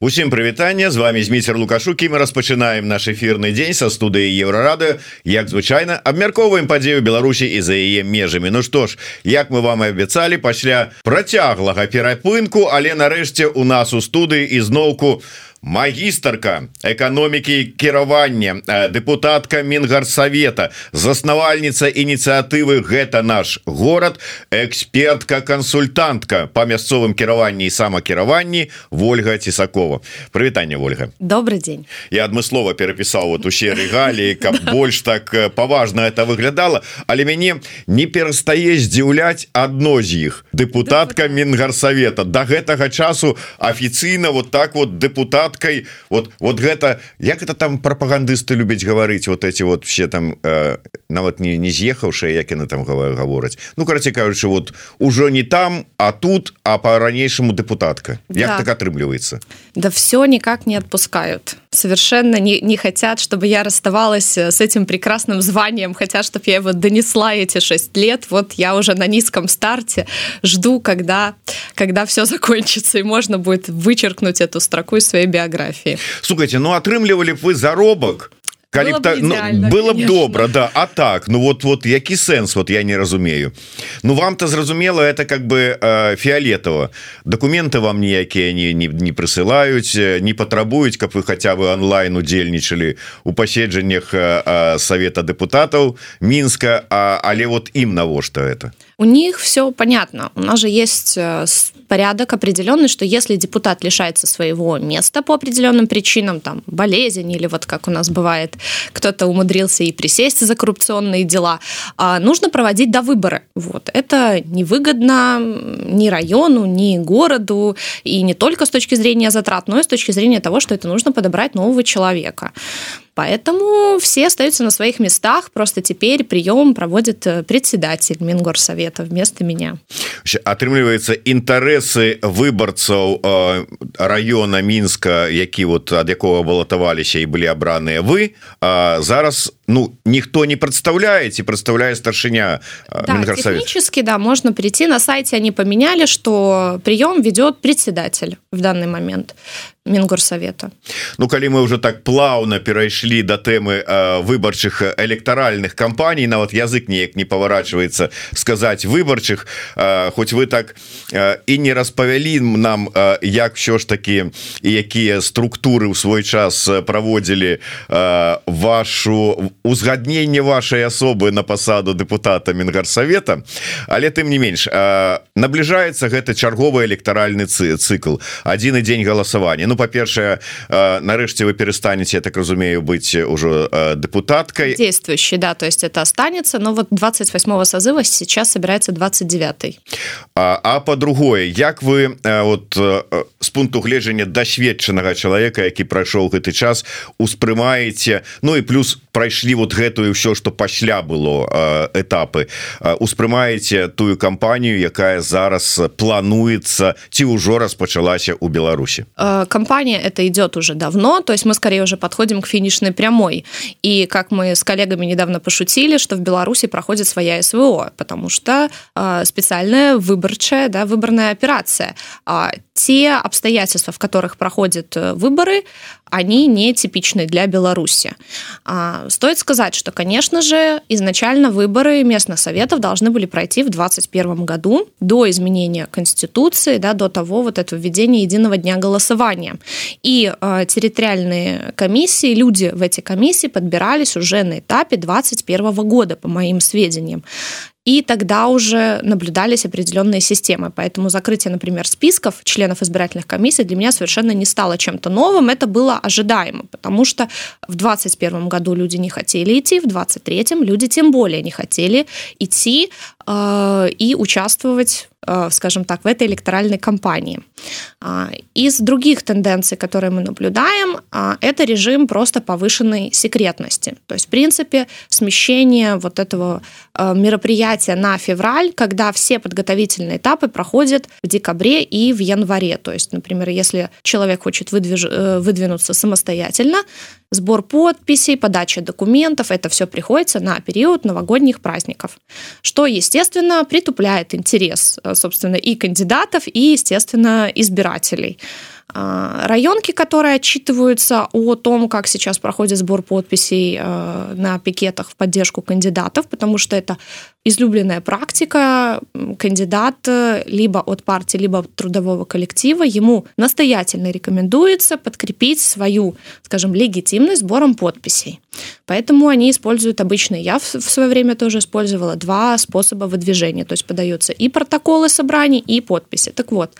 Усім прывітання з вами зміцер лукашукі мы распачынаем наш эфирны дзень са студыі еўрарады як звычайна абмяркоўваем падзею Беларусі і за яе межамі Ну што ж як мы вам і абяцалі пасля працяглага перапынку але нарэшце у нас у студыі ізноўку магістрка эканомікі кіравання депутатка мінгарсавета заснавальніца ініцыятывы гэта наш город экспертка кансультантка по мясцовым кіраванні і самакіраванні Вольга цісакова. Прывітанне Вольга. Добрый день. Я адмыслова перапісаў вот усе рэгаліі каб больш так паважна это выглядала але мяне не перастае здзіўляць адно з іх. Депутатка мінгарсавета. До гэтага часу афіцыйна вот так вот депутат маткой вот вот гэта як это там прапагандысты любяць гаварыць вот эти вот все там э, нават не не з'ехаўшыя як яны там гавораць Ну караце кажучы вот ужо не там а тут а по-ранейшаму депутатка як да. так атрымліваецца Да все никак не отпускают совершенно не, не хотят чтобы я расставалась с этим прекрасным званием хотя чтобы я его донесла эти шесть лет вот я уже на низком старте жду когда когда все закончится и можно будет вычеркнуть эту строку из своей биографии слухайте ну атрымлівалі б вы заробак Калі б, так, ну, было б добра да а так? Ну вот вот які сэнс вот я не разумею. Ну вам-то зразумела это как бы э, фіолетово документы вам ніякія не, не, не прысылаюць э, не патрабуюць каб вы хотя бы онлайн удзельнічалі у паседжаннях э, э, совета депутатаў мінска а, але вот ім навошта это у них все понятно. У нас же есть э, порядок определенный что если депутат лишается своего места по определенным причинам там болезнь или вот как у нас бывает кто-то умудрился и присесть за коррупционные дела а нужно проводить до выбора вот. Это невыгодно ни району ни городу и не только с точки зрения затрат но и с точки зрения того что это нужно подобрать нового человека Поэтому все остаются на своих местах. Просто теперь прием проводит э, председатель Мингорсовета вместо меня. Атрымліваецца інтарэсы выбарцаў э, района мінска які вот ад якога балатаваліся і былі абраныя вы а зараз ну ніхто не прадстаўляеце прадстаўляе старшыня э, да, технически да можно прийти. На сайте они поменяли что прием ведет председатель в данный момент Мінгорсавета Ну калі мы уже так плаўна перайшлі до тэмы э, выбарчых электаральных кампаній нават язык неяк не паварачваецца сказаць выбарчых э, хоць вы так э, і не распавялі нам э, як все ж таки і якія структуры ў свой час праводзілі э, вашу узгадненне вашай асобы на пасаду депутата мінгарсавета. Але тым не менш э, набліжаецца гэта чарговы электаральны цикл адзін і дзень галасавання. Ну по-першее нарэшце вы перестанете я так разумею быть уже депутаткой действующий да то есть это останется но вот 28 созыва сейчас собирается 29 а, а по-другое як вы вот с пункту гледжання дасведчанага человека які прайшоў гэты час успрымаете Ну и плюс прайшлі вот гэтую все что пасля было этапы успрымаете тую кампанію якая зараз плануецца ці ўжо распачалася у Беларусі компания это идет уже давно, то есть мы скорее уже подходим к финишной прямой. И как мы с коллегами недавно пошутили, что в Беларуси проходит своя СВО, потому что специальная выборчая, да, выборная операция. А те обстоятельства, в которых проходят э, выборы, они не типичны для Беларуси. Стоит сказать, что, конечно же, изначально выборы местных советов должны были пройти в 2021 году до изменения Конституции, да, до того вот этого введения единого дня голосования. И э, территориальные комиссии, люди в эти комиссии подбирались уже на этапе 2021 года, по моим сведениям и тогда уже наблюдались определенные системы. Поэтому закрытие, например, списков членов избирательных комиссий для меня совершенно не стало чем-то новым. Это было ожидаемо, потому что в 2021 году люди не хотели идти, в 2023 люди тем более не хотели идти и участвовать Э, скажем так, в этой электоральной кампании. А, из других тенденций, которые мы наблюдаем, а, это режим просто повышенной секретности. То есть, в принципе, смещение вот этого э, мероприятия на февраль, когда все подготовительные этапы проходят в декабре и в январе. То есть, например, если человек хочет выдвиж... Э, выдвинуться самостоятельно, сбор подписей, подача документов, это все приходится на период новогодних праздников, что, естественно, притупляет интерес, собственно, и кандидатов, и, естественно, избирателей. Районки, которые отчитываются о том, как сейчас проходит сбор подписей на пикетах в поддержку кандидатов, потому что это излюбленная практика. Кандидат либо от партии, либо от трудового коллектива, ему настоятельно рекомендуется подкрепить свою, скажем, легитимность сбором подписей. Поэтому они используют обычные. Я в свое время тоже использовала два способа выдвижения. То есть подаются и протоколы собраний, и подписи. Так вот,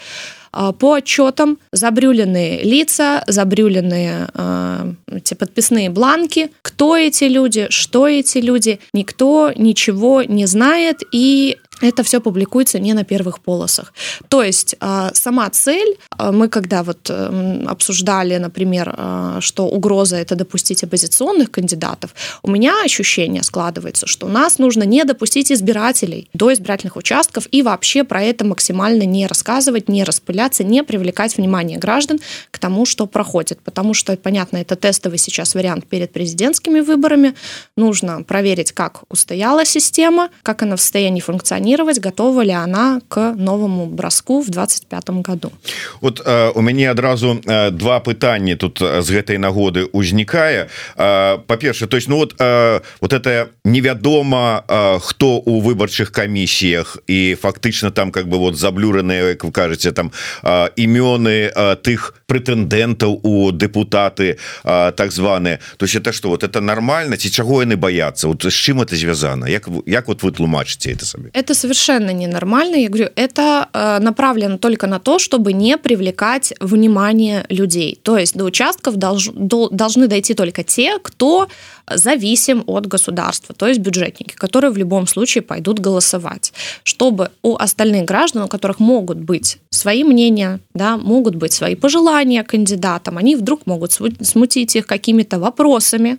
а, по отчетам забрюленные лица, забрюленные э, эти подписные бланки. Кто эти люди, что эти люди, никто ничего не знает, и это все публикуется не на первых полосах. То есть а, сама цель, а, мы когда вот эм, обсуждали, например, а, что угроза это допустить оппозиционных кандидатов, у меня ощущение складывается, что нас нужно не допустить избирателей до избирательных участков и вообще про это максимально не рассказывать, не распыляться, не привлекать внимание граждан к тому, что проходит. Потому что, понятно, это тестовый сейчас вариант перед президентскими выборами. Нужно проверить, как устояла система, как она в состоянии функционировать планировать, готова ли она к новому броску в 25 году. Вот э, у мяне адразу э, два пытания тут з гэтай нагоды узнікае э, по-перше то есть ну вот э, вот это невядома э, хто у выбарчых камісіях і фактычна там как бы вот заблюраныя как вы кажете там э, імёны э, тых прэтэндэнтаў у депутаты э, так званые. То есть это что вот это нормально? Ці чаго яны боятся? Вот з чым это звязано як як вот вы тлумачыце это сабе это совершенно ненормально. Я говорю, это э, направлено только на то, чтобы не привлекать внимание людей. То есть до участков долж, до, должны дойти только те, кто зависим от государства, то есть бюджетники, которые в любом случае пойдут голосовать, чтобы у остальных граждан, у которых могут быть свои мнения, да, могут быть свои пожелания кандидатам, они вдруг могут смутить их какими-то вопросами,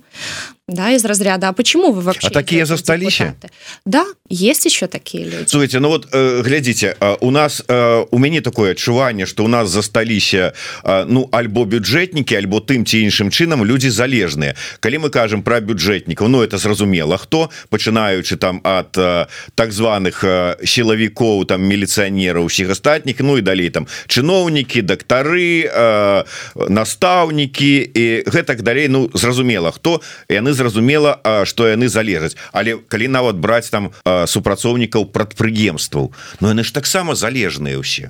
да, из разряда, а почему вы вообще... А такие застались? Да, есть еще такие люди. Слушайте, ну вот, э, глядите, э, у нас, э, у меня такое отчувание, что у нас застались, э, ну, альбо бюджетники, альбо тым ці іншым чынам люди залежные. Коли мы кажем про бюджетников, ну, это зразумело, кто, починаючи там от э, так званых э, силовиков, там, милиционеров, всех остальных, ну, и далее там чиновники, докторы, э, наставники, и гэтак далее, ну, зразумело, кто, и они зразумела что яны залежаць. Але калі нават браць там супрацоўнікаў прадпрыемстваў но яны ж таксама залежныя ўсе.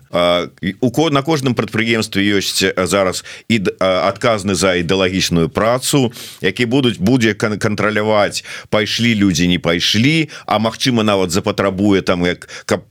У код на кожным прадпрыемстве ёсць зараз і адказны за ідэалагічную працу які будуць будзе кантраляваць пайшлі людзі не пайшлі а Мачыма нават запатрабуе там як каб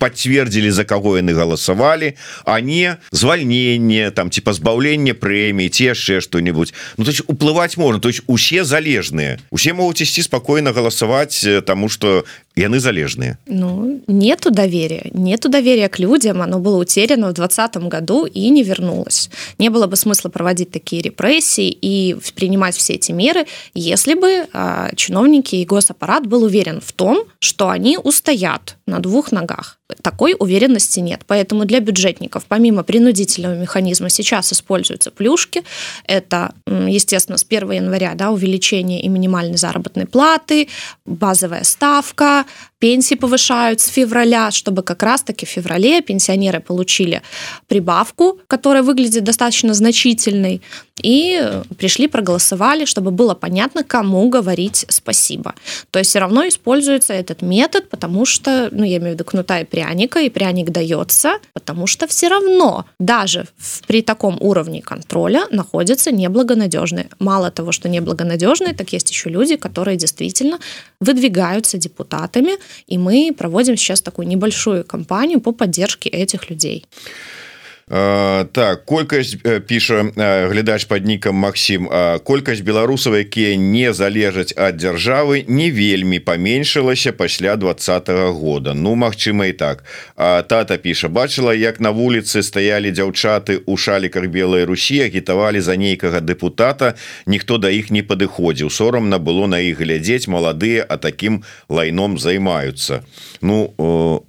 подцвердзілі за каго яны галасавалі а не звальнение там ці пазбаўлення прэміі ці яшчэ что-нибудь Ну то есть уплываць можна. То есть усе залежны залежныя усе могуць ісці спокойно галасаваць э, тому что яны залежныя Ну нету доверия. Нету доверия к людям. Оно было утеряно в двадцатом году и не вернулось. Не было бы смысла проводить такие репрессии и принимать все эти меры если бы э, чиновники и госаппарат был уверен в том что они устоят на двух ногах. Такой уверенности нет. Поэтому для бюджетников помимо принудительного механизма сейчас используются плюшки. Это естественно с 1 января да, увеличение и минимальной заработной платы базовая ставка пенсии повышают с февраля, чтобы как раз-таки в феврале пенсионеры получили прибавку, которая выглядит достаточно значительной, и пришли, проголосовали, чтобы было понятно, кому говорить спасибо. То есть все равно используется этот метод, потому что, ну, я имею в виду кнута и пряника, и пряник дается, потому что все равно даже при таком уровне контроля находятся неблагонадежные. Мало того, что неблагонадежные, так есть еще люди, которые действительно выдвигаются депутатами, и мы проводим сейчас такую небольшую кампанию по поддержке этих людей. Так колькасць піша глядач под нікам Макссім колькасць беларусаў якія не залежаць ад дзяржавы не вельмі паменшылася пасля двадцатого года. Ну Мачыма і так. А, тата піша бачыла як на вуліцы стаялі дзяўчаты у шаліках белой Русі агітавалі за нейкага депутата ніхто да іх не падыходзіў. Сорамна было на іх глядзець. Маладыя а таким лайном займаюцца Ну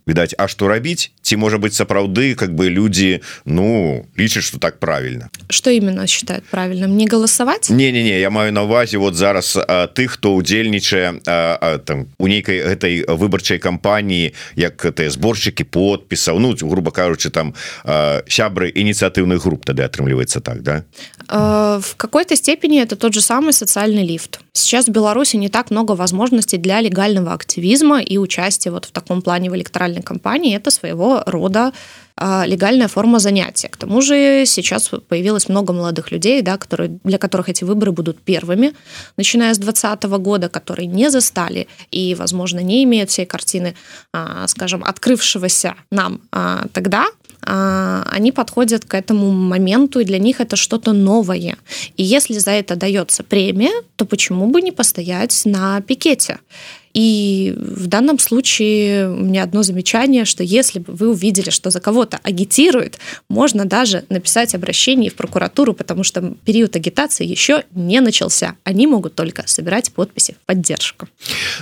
відаць А што рабіць ці может быть сапраўды как бы люди ну лічаць что так правильно что именно считают правильным? Не голосовать? Не не не я маю на увазе вот зараз ты хто удзельнічае там у нейкай этой выбарчай кампаніі як это сборщики подпісаў ну грубо кажучы там сябры ініцыятыўных груп тады атрымліваецца так да в какой-то степени это тот же самый социальный лифт. Сейчас в Беларуси не так много возможностей для легального активизма и участия вот в таком плане в электоральной кампании. Это своего рода легальная форма занятия. К тому же сейчас появилось много молодых людей, да, которые, для которых эти выборы будут первыми, начиная с 2020 года, которые не застали и, возможно, не имеют всей картины, скажем, открывшегося нам тогда, они подходят к этому моменту, и для них это что-то новое. И если за это дается премия, то почему бы не постоять на пикете? И в данном случае у меня одно замечание, что если бы вы увидели, что за кого-то агитируют, можно даже написать обращение в прокуратуру, потому что период агитации еще не начался. Они могут только собирать подписи в поддержку.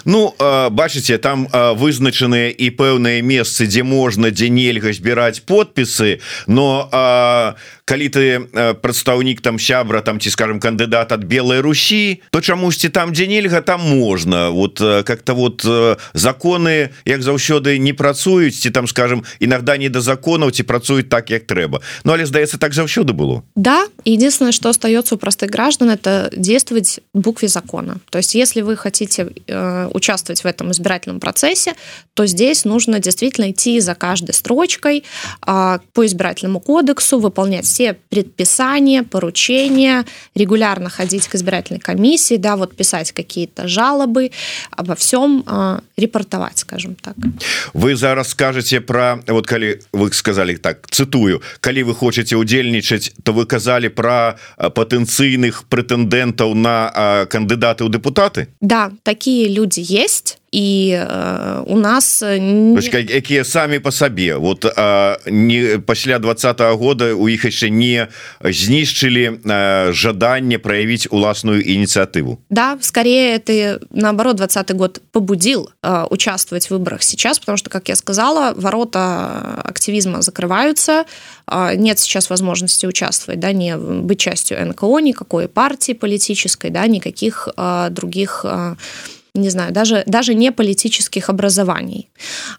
Ну, бачите, там вызначенные и пэўные месцы, где можно, где нельга збирать подписы, но калі ты прадстаўнік там сябра там ці скажем кандыдат от белой Руси то чамусьці там где нельга там можно вот как как-то вот э, законы як заўсёды не працуюць ці там скажем иногда не до законаў ці працуюць так як трэба. Ну але здаецца так заўсёды было. Да единственное что остается у простых граждан это действовать букве закона. То есть если вы хотите э, участвовать в этом избирательном процессе то здесь нужно действительно идти за каждой строчкой э, по избирательному кодексу выполнять все предписания поручения регулярно ходить к избирательной комиссии да вот писать какие-то жалобы обо всем всем репортовать скажем так вы зараз скажете про вот калі вы сказали так цитую калі вы хотите удзельнічаць то вы казали про патэнцыйных прэтэндэнтаў на кандыдаты ў депутаты да такие люди есть і э, у нас не... якія самі по сабе вот э, не пасля двадцатого года у іх яшчэ не знішчылі э, жаданне проявіць уласную ініцыятыву да скорее ты наоборот двадцатый год побудил э, участвовать в выборах сейчас потому что как я сказала ворота активизма закрываются э, нет сейчас возможности участвовать да не быть частью нко никакой партии политической да никаких э, других э, не знаю, даже, даже не политических образований.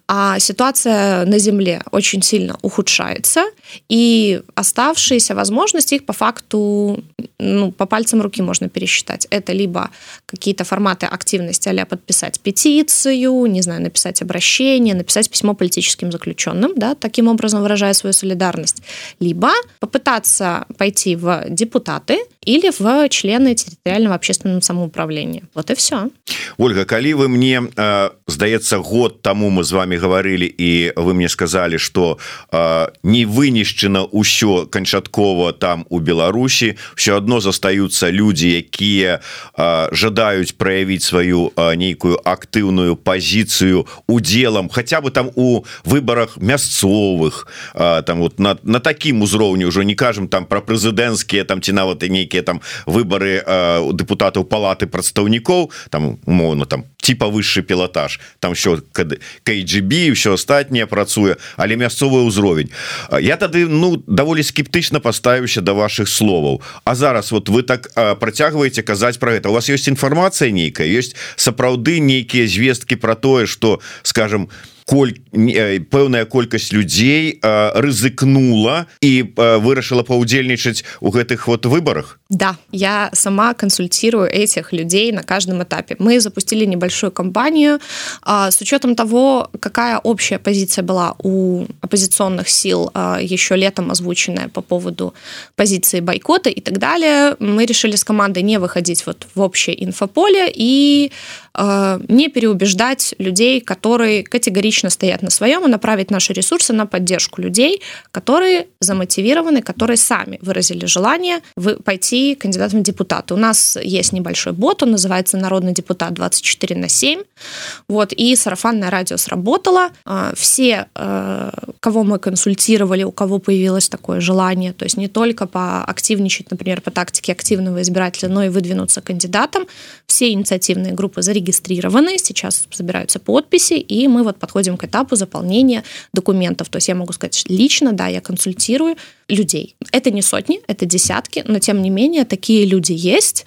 А ситуация на Земле очень сильно ухудшается, и оставшиеся возможности их по факту ну, по пальцам руки можно пересчитать. Это либо какие-то форматы активности, а подписать петицию, не знаю, написать обращение, написать письмо политическим заключенным, да, таким образом выражая свою солидарность, либо попытаться пойти в депутаты или в члены территориального общественного самоуправления. Вот и все. Ольга калі вы мне э, здаецца год тому мы з вами говорили і вы мне сказали что э, не вынішчана ўсё канчаткова там у Беларусі все одно застаюцца люди якія э, жадаюць проявіць сваю э, нейкую актыўную позицию уделом хотя бы там у выборах мясцовых э, там вот на, на таким узроўню уже не кажем там про прэзідэнцкія там ці нават і нейкія там выборы э, депутатаў палаты прадстаўнікоў там умоўно там типа высший пілотаж там все KGB все астатняе працуе але мясцовы ўзровень. Я тады ну даволі скептычна поставіўся до ваших словаў. А зараз вот вы так працягваеце казаць про это у вас есть інфармацыя нейкая есть сапраўды нейкія звесткі про тое что скажем у коль пэўная колькасць людзей рызыкнула і вырашыла паўдзельнічаць у гэтых вот выборах да я сама консультирую этих людей на каждом этапе мы запустили небольшую кампанию с учетом того какая общая позиция была у оппозиционных сил еще летом озвученная по поводу позиции бойкота и так далее мы решили с командой не выходить вот в общее инфополе и не переубеждать людей которые категорично категорично стоят на своем и направить наши ресурсы на поддержку людей, которые замотивированы, которые сами выразили желание пойти кандидатом в депутаты. У нас есть небольшой бот, он называется «Народный депутат 24 на 7». Вот, и сарафанное радио сработало. А, все, э, кого мы консультировали, у кого появилось такое желание, то есть не только поактивничать, например, по тактике активного избирателя, но и выдвинуться кандидатом, все инициативные группы зарегистрированы, сейчас собираются подписи, и мы вот подходим подходим к этапу заполнения документов. То есть я могу сказать лично, да, я консультирую людей. Это не сотни, это десятки, но тем не менее такие люди есть.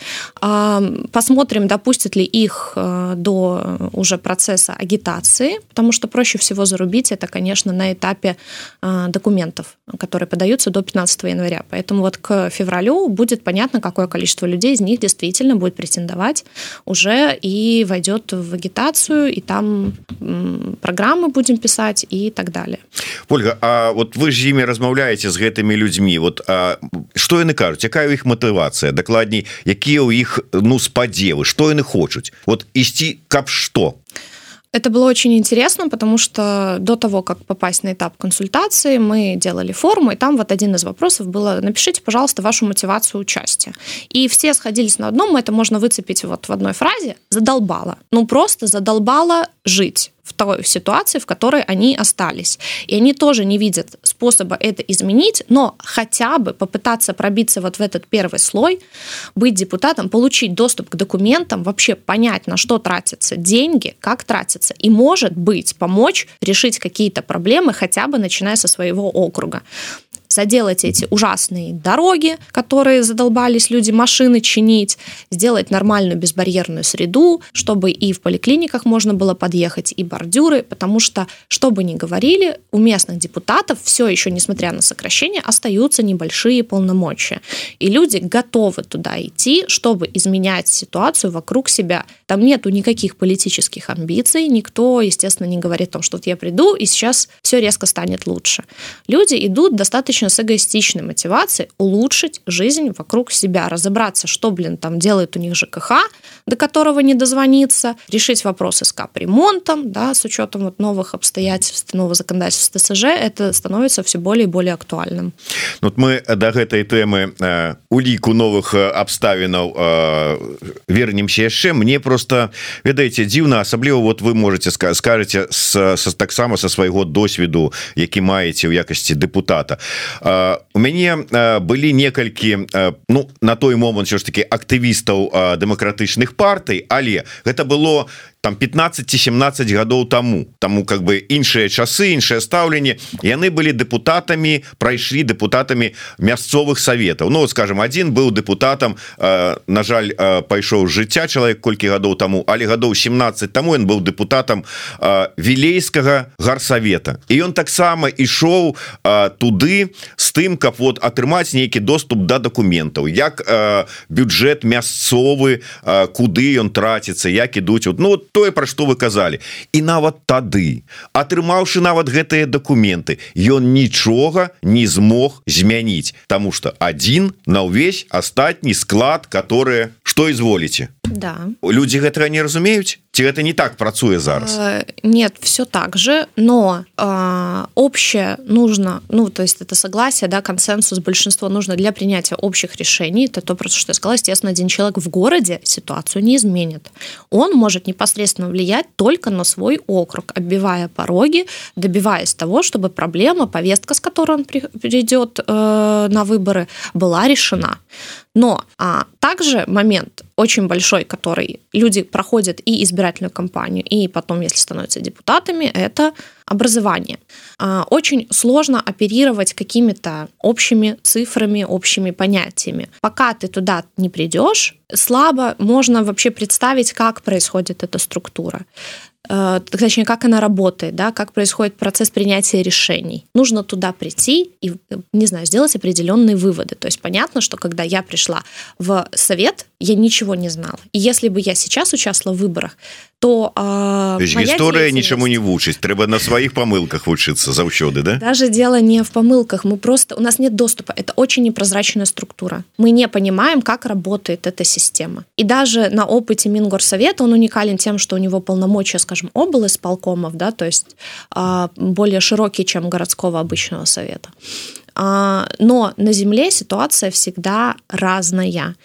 Посмотрим, допустят ли их э, до уже процесса агитации, потому что проще всего зарубить это, конечно, на этапе э, документов, которые подаются до 15 января. Поэтому вот к февралю будет понятно, какое количество людей из них действительно будет претендовать уже и войдет в агитацию, и там программы будем писать и так далее. Ольга, а вот вы же ими размаўляете с гэтымі людьми вот что яны кажуць? Якая у іх мотывация дакладней якія у іх ну спадзевы? Что яны хочуць? Вот ісці каб что Это было очень интересно, потому что до того, как попасть на этап консультации, мы делали форму, и там вот один из вопросов было, напишите, пожалуйста, вашу мотивацию участия. И все сходились на одном, это можно выцепить вот в одной фразе, задолбало. Ну, просто задолбало жить в той ситуации, в которой они остались. И они тоже не видят способа это изменить, но хотя бы попытаться пробиться вот в этот первый слой, быть депутатом, получить доступ к документам, вообще понять, на что тратятся деньги, как тратятся, и, может быть, помочь решить какие-то проблемы, хотя бы начиная со своего округа заделать эти ужасные дороги, которые задолбались люди машины чинить, сделать нормальную безбарьерную среду, чтобы и в поликлиниках можно было подъехать, и бордюры, потому что, что бы ни говорили, у местных депутатов все еще, несмотря на сокращение, остаются небольшие полномочия. И люди готовы туда идти, чтобы изменять ситуацию вокруг себя. Там нету никаких политических амбиций, никто, естественно, не говорит о том, что вот я приду, и сейчас все резко станет лучше. Люди идут достаточно достаточно с эгоистичной мотивацией улучшить жизнь вокруг себя, разобраться, что, блин, там делает у них ЖКХ, до которого не дозвониться, решить вопросы с капремонтом, да, с учетом вот новых обстоятельств, нового законодательства ТСЖ, это становится все более и более актуальным. Ну, вот мы до этой темы э, улику новых обставинаў э, вернемся яшчэ мне просто ведаеце дзіўна асабліва вот вы можете скажете с, с таксама со свайго досведу які маеце ў якасці депутата у мяне былі некалькі ну на той момант все ж таки актывістаў дэмакратычных партый але гэта было там 15-17 гадоў тому. Тому как бы іншыя часы іншае стаўленне яны былі депутатами прайшлі депутатами мясцовых советаў Ну скажем один был депутатам на жаль пайшоў жыцця человек колькі гадоў тому але гадоў 17 тому он был депутатам вілейскага гарсавета і он таксама ішоў туды с тым каб вот атрымаць нейкі доступ до да документаў як бюджет мясцовы куды ён траціцца як ідуць вот ну тое пра што вы казалі. І нават тады атрымаўшы нават гэтыя документы ён нічога не змог змяніць тому что один на ўвесь астатні склад которые что изволіце да. Люди гэтага не разумеюць ці гэта не так працуе зараз? Э, нет все так же но э, общее нужно ну то есть это согласие да консенсус большинство нужно для принятия общих решений. Это то просто что я сказала. Естественно один человек в городе ситуацию не изменит. Он может непосредственно влиять только на свой округ оббивая пороги добиваясь того чтобы проблема повестка с которой он придет э, на выборы была решена. Но а также момент очень большой, который люди проходят и избирательную кампанию, и потом, если становятся депутатами, это образование. А, очень сложно оперировать какими-то общими цифрами, общими понятиями. Пока ты туда не придешь, слабо можно вообще представить, как происходит эта структура. Э, точнее, как она работает, да, как происходит процесс принятия решений. Нужно туда прийти и, не знаю, сделать определенные выводы. То есть понятно, что когда я пришла в совет, я ничего не знала. И если бы я сейчас участвовала в выборах, то э, гісторыя нічаму не вучыць трэба на сваіх помылках вучыцца заўсёды да даже дело не в помылках мы просто у нас нет доступа это очень непрозрачная структура мы не понимаем как работает эта система и даже на опыте мингорсовета он уникален тем что у него полномочия скажем область полкомов да то есть э, более широкие чем городского обычного совета Но на Земле ситуация всегда разная.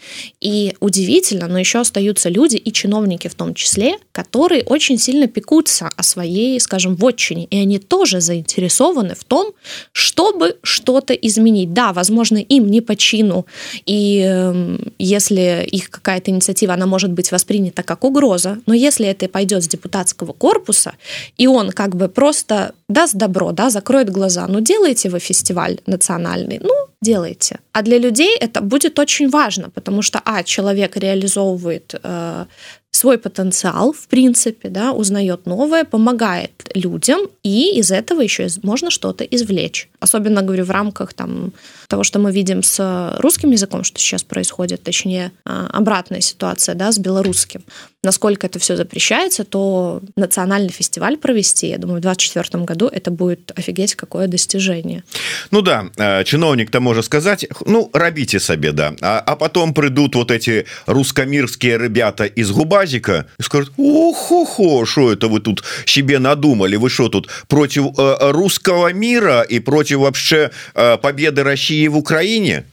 И удивительно, но еще остаются люди и чиновники в том числе, которые очень сильно пекутся о своей, скажем, вотчине. И они тоже заинтересованы в том, чтобы что-то изменить. Да, возможно, им не по чину. И э, если их какая-то инициатива, она может быть воспринята как угроза. Но если это пойдет с депутатского корпуса, и он как бы просто даст добро, да, закроет глаза, ну делайте вы фестиваль национальный, ну делайте. А для людей это будет очень важно, потому что, а, человек реализовывает э, свой потенциал, в принципе, да, узнает новое, помогает людям, и из этого еще можно что-то извлечь. Особенно, говорю, в рамках там, того, что мы видим с русским языком, что сейчас происходит, точнее, а, обратная ситуация да, с белорусским. Насколько это все запрещается, то национальный фестиваль провести, я думаю, в 2024 году это будет офигеть какое достижение. Ну да, э, чиновник-то может сказать, ну, робите себе, да. А, а потом придут вот эти русскомирские ребята из Губазика и скажут, охо-хо, что это вы тут себе надумали? Вы что тут против э, русского мира и против вообще э, победы России в Украине?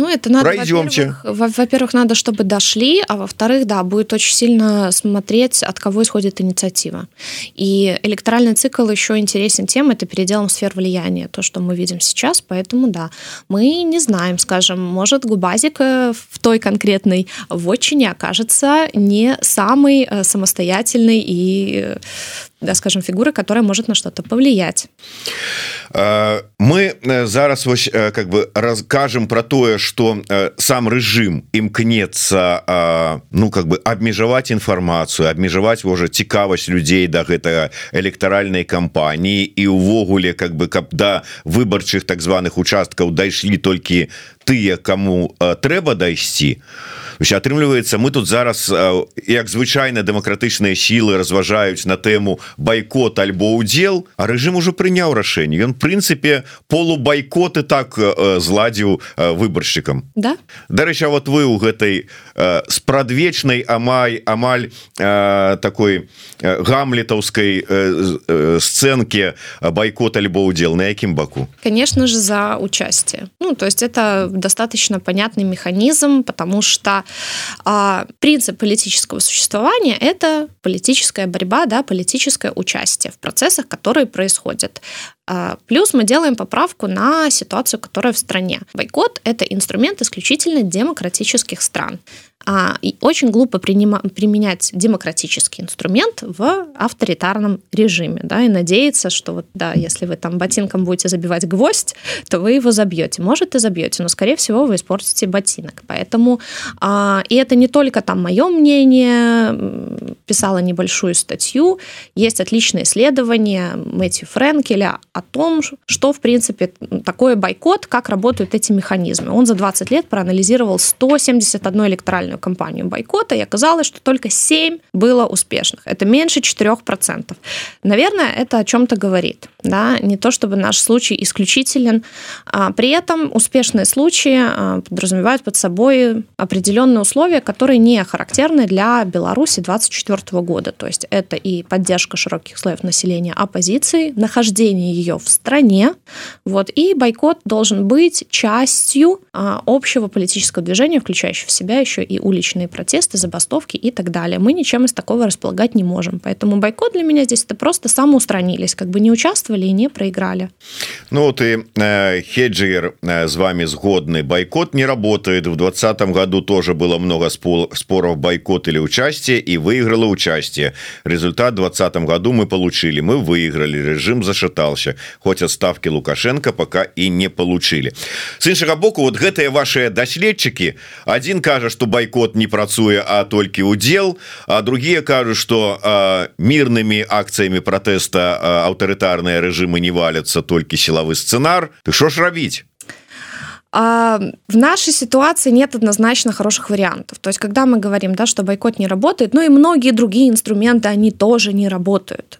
Ну, это надо, Пройдемте. Во-первых, во-первых, надо, чтобы дошли, а во-вторых, да, будет очень сильно смотреть, от кого исходит инициатива. И электоральный цикл еще интересен тем, это переделом сфер влияния, то, что мы видим сейчас, поэтому, да, мы не знаем, скажем, может, Губазик э, в той конкретной вотчине окажется не самый э, самостоятельный и да, скажем фигуры которая может на что-то повлиять. Мы зараз вось как бы расскажем про тое что сам режим імкнется ну как бы абмежаваць інфармацыю абмежаваць можа цікавасць людзей до да гэтага электаральнай кампаніі. І увогуле как бы каб да выбарчых так званых участкаў дайшлі толькі тыя кому трэба дайсці то атрымліваецца мы тут зараз як звычайна дэмакратычныя сілы разважаюць на тэму байкот альбо удзел а рэжым ужо прыняў рашэнне ён прынцыпе полубайкоты так зладзіў выбаршчыкам да. Дарэча вот вы у гэтай спрадвечнай амай амаль такой гамлетаўскай сцэнке байкот альбо удзел на якім баку? Конечно же за участие. Ну то есть это достаточно понятный механизм потому что а, принцип политического существования – это политическая борьба, да, политическое участие в процессах, которые происходят. А, плюс мы делаем поправку на ситуацию, которая в стране. Бойкот – это инструмент исключительно демократических стран. А, и очень глупо применять демократический инструмент в авторитарном режиме, да, и надеяться, что вот, да, если вы там ботинком будете забивать гвоздь, то вы его забьете. Может, и забьете, но, скорее всего, вы испортите ботинок. Поэтому, а, и это не только там мое мнение, писала небольшую статью, есть отличное исследование Мэтью Френкеля о том, что, в принципе, такое бойкот, как работают эти механизмы. Он за 20 лет проанализировал 171 электоральную федеральную кампанию бойкота, и оказалось, что только 7 было успешных. Это меньше 4%. Наверное, это о чем-то говорит. Да? Не то, чтобы наш случай исключителен. А при этом успешные случаи а, подразумевают под собой определенные условия, которые не характерны для Беларуси 2024 года. То есть это и поддержка широких слоев населения оппозиции, нахождение ее в стране, вот, и бойкот должен быть частью а, общего политического движения, включающего в себя еще и уличные протесты, забастовки и так далее. Мы ничем из такого располагать не можем. Поэтому бойкот для меня здесь это просто самоустранились, как бы не участвовали и не проиграли. Ну ты э, Хеджер э, с вами сгодный. Бойкот не работает. В 2020 году тоже было много споров бойкот или участие и выиграло участие. Результат в 2020 году мы получили. Мы выиграли. Режим зашатался. Хоть отставки Лукашенко пока и не получили. С іншага боку вот гэтые ваши доследчики один кажа что бойкот бойкот не працуе а толькі удзел а другие кажуць что мирными акциями протэста аўтарытарныя режимы не валятся толькі силовы сцэнар ты що ж рабіць А в нашей ситуации нет однозначно хороших вариантов. То есть, когда мы говорим, да, что бойкот не работает, ну и многие другие инструменты, они тоже не работают.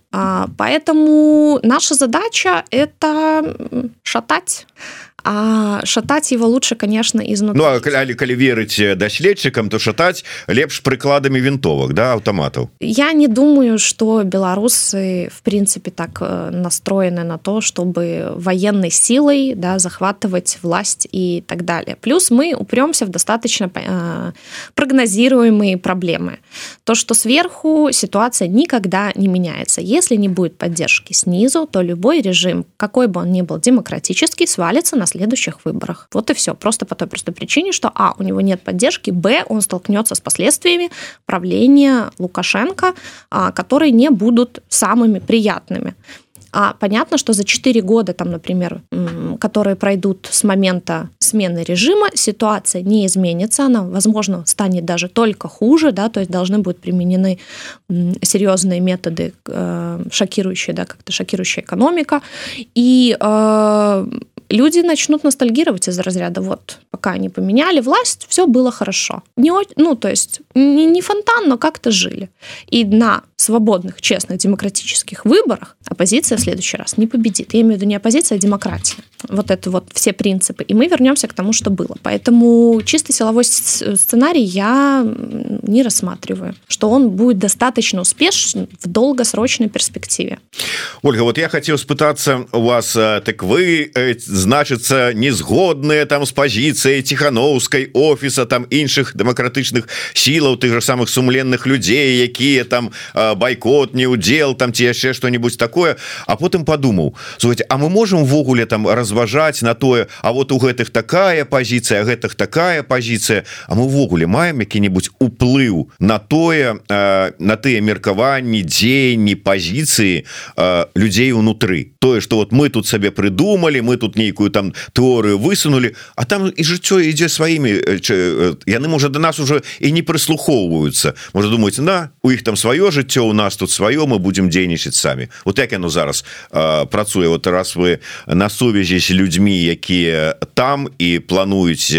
Поэтому наша задача – это шатать а шатать его лучше конечно изнутри ну, а калі, калі верыць даследчыкам то шатаць лепш прыкладамі вінтовак да аўтаматаў я не думаю что беларусы в принципе так э, настроены на то чтобы военной силой да захватывать власть и так далее плюс мы упремся в достаточно э, прогнозируемые проблемы то что сверху ситуация никогда не меняется если не будет поддержки снизу то любой режим какой бы он ни был демократический свалится на следующих выборах. Вот и все. Просто по той простой причине, что А, у него нет поддержки, Б, он столкнется с последствиями правления Лукашенко, а, которые не будут самыми приятными. А понятно, что за 4 года, там, например, которые пройдут с момента смены режима, ситуация не изменится, она, возможно, станет даже только хуже, да, то есть должны будут применены серьезные методы, э, шокирующие, да, как-то шокирующая экономика, и э, люди начнут ностальгировать из разряда вот пока они поменяли власть все было хорошо не ну то есть не, не фонтан но как-то жили. И на свободных честных демократических выборах оппозиция в следующий раз не победит. Я имею в виду не оппозиция а демократия. Вот это вот все принципы. И мы вернемся к тому что было. Поэтому чисто силовой сценарий я не рассматриваю что он будет достаточно успешен в долгосрочной перспективе. Ольга вот я хотел спытаться у вас э, так вы э, значыцца незгодныя там з пазіцыяй ціхановскай офіса там іншых дэмакратычных сілаў тых же самых сумленных людзей якія там байкот не удзел там ці яшчэ что-нибудь такое. А потым подумаў слухайте А мы можем ввогуле там разважаць на тое А вот у гэтых такая пазіцыя гэтых такая пазіцыя А мы ввогуле маем які-нибудь уплыў на тое на тыя меркаванні дзеянні пазіцыі людзей унутры. Тое что вот мы тут сабе придумали мы тут не нейкую там тэорыю высунули а там і жыццё ідзе сваімі яны можа до нас уже і не прыслухоўваюцца можа думаць на у іх там сваё жыццё у нас тут сваё мы будем дзейнічаць самі вот як яно зараз э, працуе вот раз вы на сувязі з людзьмі якія там і плануюць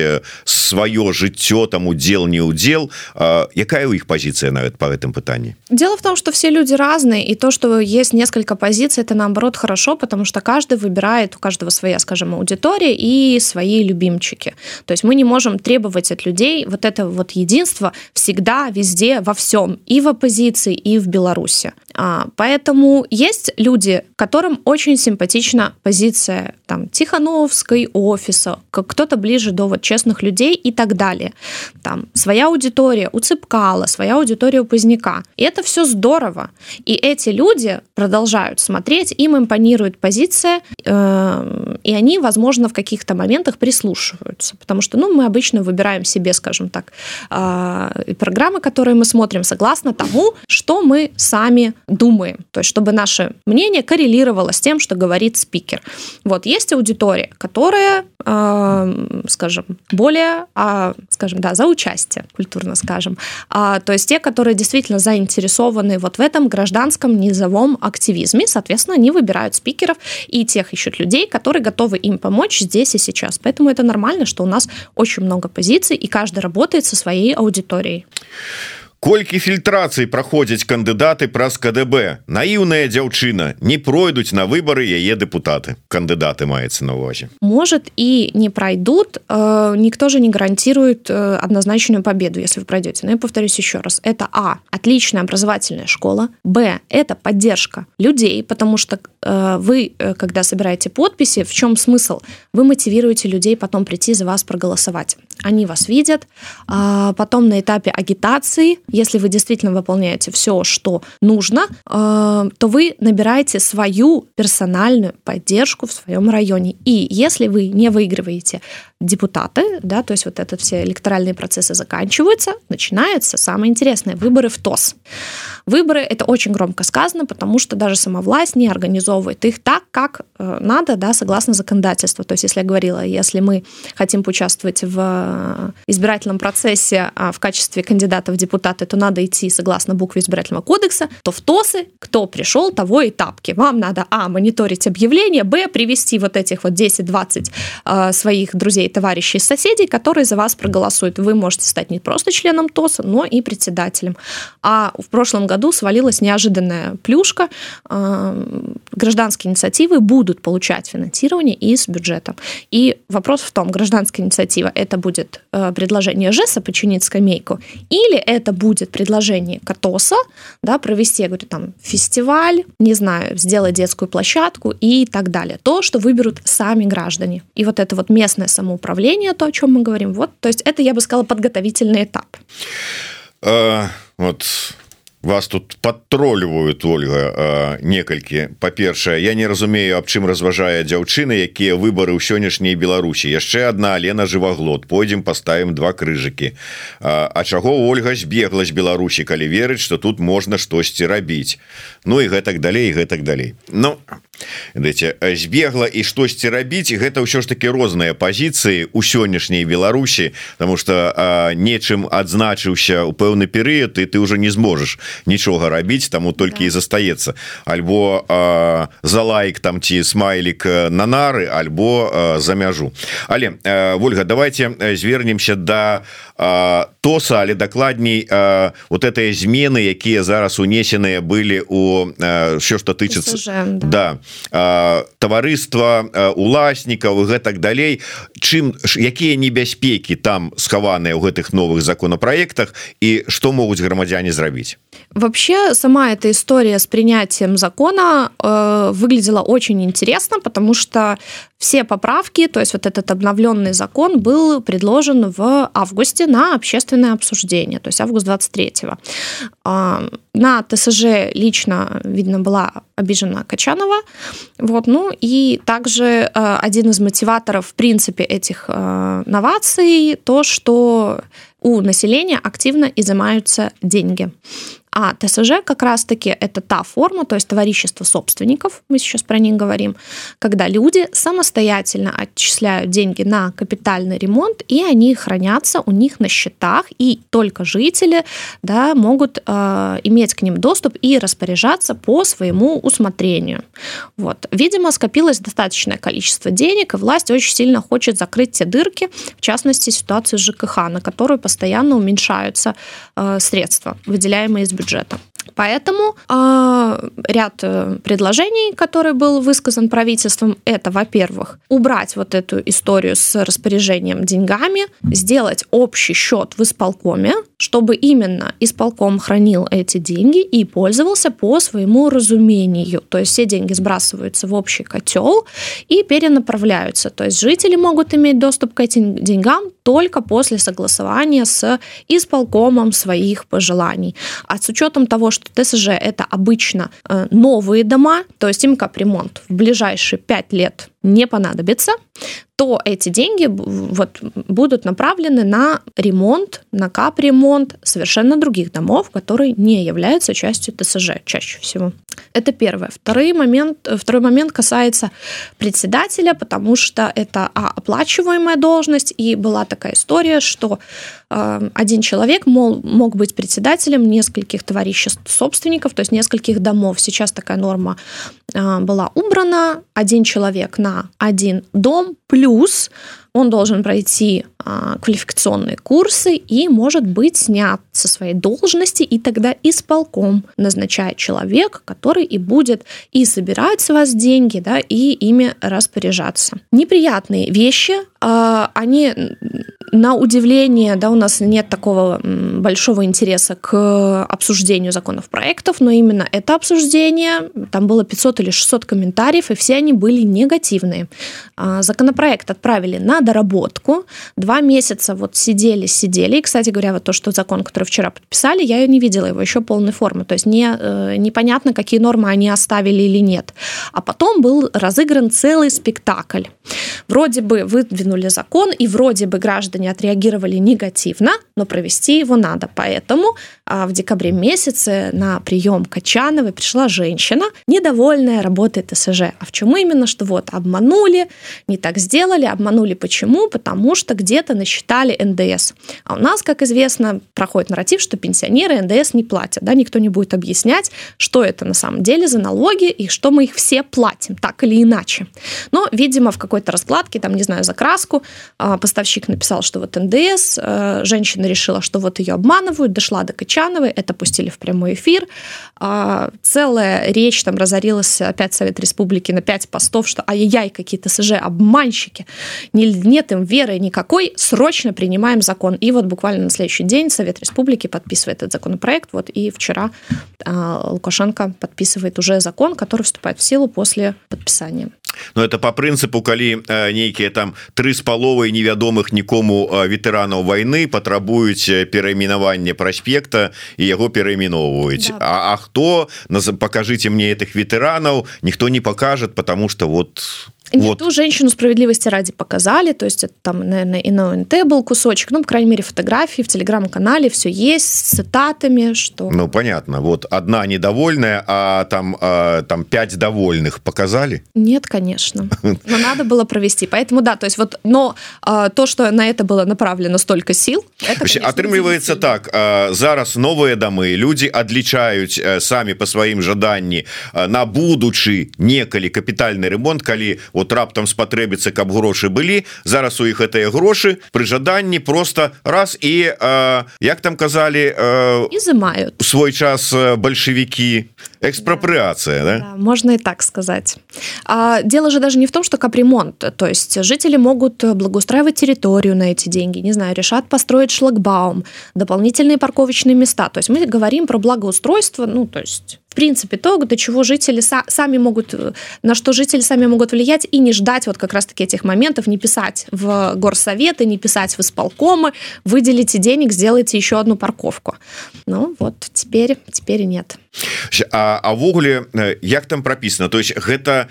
сваё жыццё там удзел не удзел э, якая у іх позиция нават по гэтым пытанні дело в том что все люди разные и то что есть несколько позиций это наоборот хорошо потому что каждый выбирает у каждого своя скажем скажем, аудитория и свои любимчики. То есть мы не можем требовать от людей вот это вот единство всегда, везде, во всем, и в оппозиции, и в Беларуси. А, поэтому есть люди, которым очень симпатична позиция там Тихановской офиса, кто-то ближе до вот честных людей и так далее. Там своя аудитория у Цыпкала, своя аудитория у Поздняка. И это все здорово. И эти люди продолжают смотреть, им импонирует позиция, э, и они, возможно, в каких-то моментах прислушиваются. Потому что, ну, мы обычно выбираем себе, скажем так, э, программы, которые мы смотрим согласно тому, что мы сами думаем, то есть чтобы наше мнение коррелировало с тем, что говорит спикер. Вот есть аудитория, которая, э, скажем, более, э, скажем, да, за участие, культурно скажем, а, то есть те, которые действительно заинтересованы вот в этом гражданском низовом активизме, соответственно, они выбирают спикеров и тех ищут людей, которые готовы им помочь здесь и сейчас. Поэтому это нормально, что у нас очень много позиций, и каждый работает со своей аудиторией колькі фільтрацый праходзяць кандыдаты праз КДБ наіўная дзяўчына не пройдуць на выборы яе депутаты кандыдаты маецца на увазе может и не пройдут э, никто же не гарантирует э, однозначную победу если вы пройдете но я повторюсь еще раз это а отличная образовательная школа б это поддержка людей потому что э, вы когда собираете подписи в чем смысл вы мотивируете людей потом прийти за вас проголосовать они вас видят а потом на этапе агитации если вы действительно выполняете все, что нужно, э, то вы набираете свою персональную поддержку в своем районе. И если вы не выигрываете депутаты, да, то есть вот это все электоральные процессы заканчиваются, начинается самое интересное – выборы в ТОС. Выборы – это очень громко сказано, потому что даже сама власть не организовывает их так, как э, надо, да, согласно законодательству. То есть, если я говорила, если мы хотим поучаствовать в избирательном процессе а в качестве кандидата в депутаты то надо идти согласно букве избирательного кодекса, то в ТОСы, кто пришел, того и тапки. Вам надо, а, мониторить объявления, б, привести вот этих вот 10-20 э, своих друзей, товарищей, соседей, которые за вас проголосуют. Вы можете стать не просто членом ТОСа, но и председателем. А в прошлом году свалилась неожиданная плюшка. Э, гражданские инициативы будут получать финансирование из бюджета. И вопрос в том, гражданская инициатива это будет э, предложение ЖЭСа починить скамейку, или это будет предложение КАТОСа, да, провести, я говорю, там, фестиваль, не знаю, сделать детскую площадку и так далее. То, что выберут сами граждане. И вот это вот местное самоуправление, то, о чем мы говорим, вот, то есть это, я бы сказала, подготовительный этап. А, вот вас тут падтролліваюць ольга некалькі. Па-першае я не разумею аб чым разважае дзяўчыны якія выборы ў сённяшняй беларусі. Яшчэ одна алена жываглот. Пойдзем поставим два крыжыкі. А чаго ольга збегла з беларусі калі верыць что тут можна штосьці рабіць? Ну і гэтак далей гэтак далей. Ну Дайте, збегла і штосьці рабіць гэта ўсё ж таки розныя пазіцыі у сённяшняй Беларусі потому что нечым адзначыўся у пэўны перыяд і ты уже не зможешь нічога рабіць таму толькі да. і застаецца. Альбо э, за лайк там ці смайлік на нары альбо э, за мяжу. Але э, Вольга давайте звернемся до да, э, тоса але дакладней э, вот этой змены якія зараз унесеныя былі у все что тычыцца да, да таварыства уласнікаў гэтак далей чым якія небяспекі там схаваныя ў гэтых новых законапраектах і што могуць грамадзяне зрабіць Вообще, сама эта история с принятием закона э, выглядела очень интересно, потому что все поправки, то есть вот этот обновленный закон был предложен в августе на общественное обсуждение, то есть август 23-го. Э, на ТСЖ лично, видно, была обижена Качанова. Вот, ну и также э, один из мотиваторов, в принципе, этих э, новаций, то, что у населения активно изымаются деньги. А ТСЖ как раз-таки это та форма, то есть товарищество собственников, мы сейчас про них говорим, когда люди самостоятельно отчисляют деньги на капитальный ремонт, и они хранятся у них на счетах, и только жители да, могут э, иметь к ним доступ и распоряжаться по своему усмотрению. Вот. Видимо, скопилось достаточное количество денег, и власть очень сильно хочет закрыть те дырки, в частности, ситуацию с ЖКХ, на которую постоянно уменьшаются э, средства, выделяемые из бюджета бюджета. Поэтому э, ряд предложений, который был высказан правительством, это, во-первых, убрать вот эту историю с распоряжением деньгами, сделать общий счет в исполкоме, чтобы именно исполком хранил эти деньги и пользовался по своему разумению. То есть все деньги сбрасываются в общий котел и перенаправляются. То есть жители могут иметь доступ к этим деньгам только после согласования с исполкомом своих пожеланий. А с учетом того, что ТСЖ это обычно э, новые дома, то есть им капремонт в ближайшие 5 лет не понадобится, то эти деньги вот будут направлены на ремонт, на капремонт совершенно других домов, которые не являются частью ТСЖ чаще всего. Это первое. Второй момент, второй момент касается председателя, потому что это а, оплачиваемая должность, и была такая история, что э, один человек мол, мог быть председателем нескольких товариществ собственников, то есть нескольких домов. Сейчас такая норма была убрана. Один человек на один дом, плюс он должен пройти а, квалификационные курсы и может быть снят со своей должности, и тогда исполком назначает человек, который и будет и собирать с вас деньги, да, и ими распоряжаться. Неприятные вещи, а, они на удивление, да, у нас нет такого большого интереса к обсуждению законов проектов, но именно это обсуждение, там было 500 или 600 комментариев, и все они были негативные. А, законопроект отправили на доработку, два месяца вот сидели, сидели, и, кстати говоря, вот то, что закон, который вчера подписали, я не видела его еще полной формы, то есть не, э, непонятно, какие нормы они оставили или нет. А потом был разыгран целый спектакль. Вроде бы выдвинули закон, и вроде бы граждане отреагировали негативно, но провести его надо. Поэтому а, в декабре месяце на прием Качановой пришла женщина, недовольная работой ТСЖ. А в чем именно, что вот обманули, не так сделали, обманули по Почему? Потому что где-то насчитали НДС. А у нас, как известно, проходит нарратив, что пенсионеры НДС не платят. Да? Никто не будет объяснять, что это на самом деле за налоги и что мы их все платим, так или иначе. Но, видимо, в какой-то раскладке, там, не знаю, закраску, а, поставщик написал, что вот НДС, э, женщина решила, что вот ее обманывают, дошла до Качановой, это пустили в прямой эфир. А, целая речь там разорилась опять Совет Республики на пять постов, что ай-яй, какие-то СЖ, обманщики, нет им веры никакой, срочно принимаем закон. И вот буквально на следующий день Совет Республики подписывает этот законопроект, вот и вчера а, Лукашенко подписывает уже закон, который вступает в силу после подписания. но это по прынцыпу калі нейкія там тры з паловай невядомых нікому ветэранаў войны патрабуюць перайменаванне праспекта і яго перайменоўваюць да. А, а хто покажите мне этих ветэранаў ніхто не покажет потому что вот вот. ту женщину справедливости ради показали, то есть это там, наверное, и на ОНТ был кусочек, ну, по крайней мере, фотографии в телеграм-канале, все есть с цитатами, что... Ну, понятно, вот одна недовольная, а там, а, там пять довольных показали? Нет, конечно, но надо было провести, поэтому да, то есть вот, но а, то, что на это было направлено столько сил, это, Отрымливается так, а, зараз новые домы, люди отличают а, сами по своим жаданні а, на будучи некалі капитальный ремонт, калі вот раптам спатрэбіцца каб грошы былі зараз у іх гэтыя грошы пры жаданні просто раз і э, як там казалі э, изымают свой час бальшавікі. Экспроприация да. Да? Да, можно и так сказать а, дело же даже не в том что капремонт. То есть жители могут благоустраивать территорию на эти деньги. Не знаю решат построить шлагбаум дополнительные парковочные места. То есть мы говорим про благоустройство ну то есть в принципе то до чего жители сами могут на что жители сами могут влиять и не ждать вот как раз таки этих моментов не писать в горсоветы не писать в исполкомы выделите денег сделайте еще одну парковку ну вот теперь теперь нет а ввогуле як там прописано то есть гэта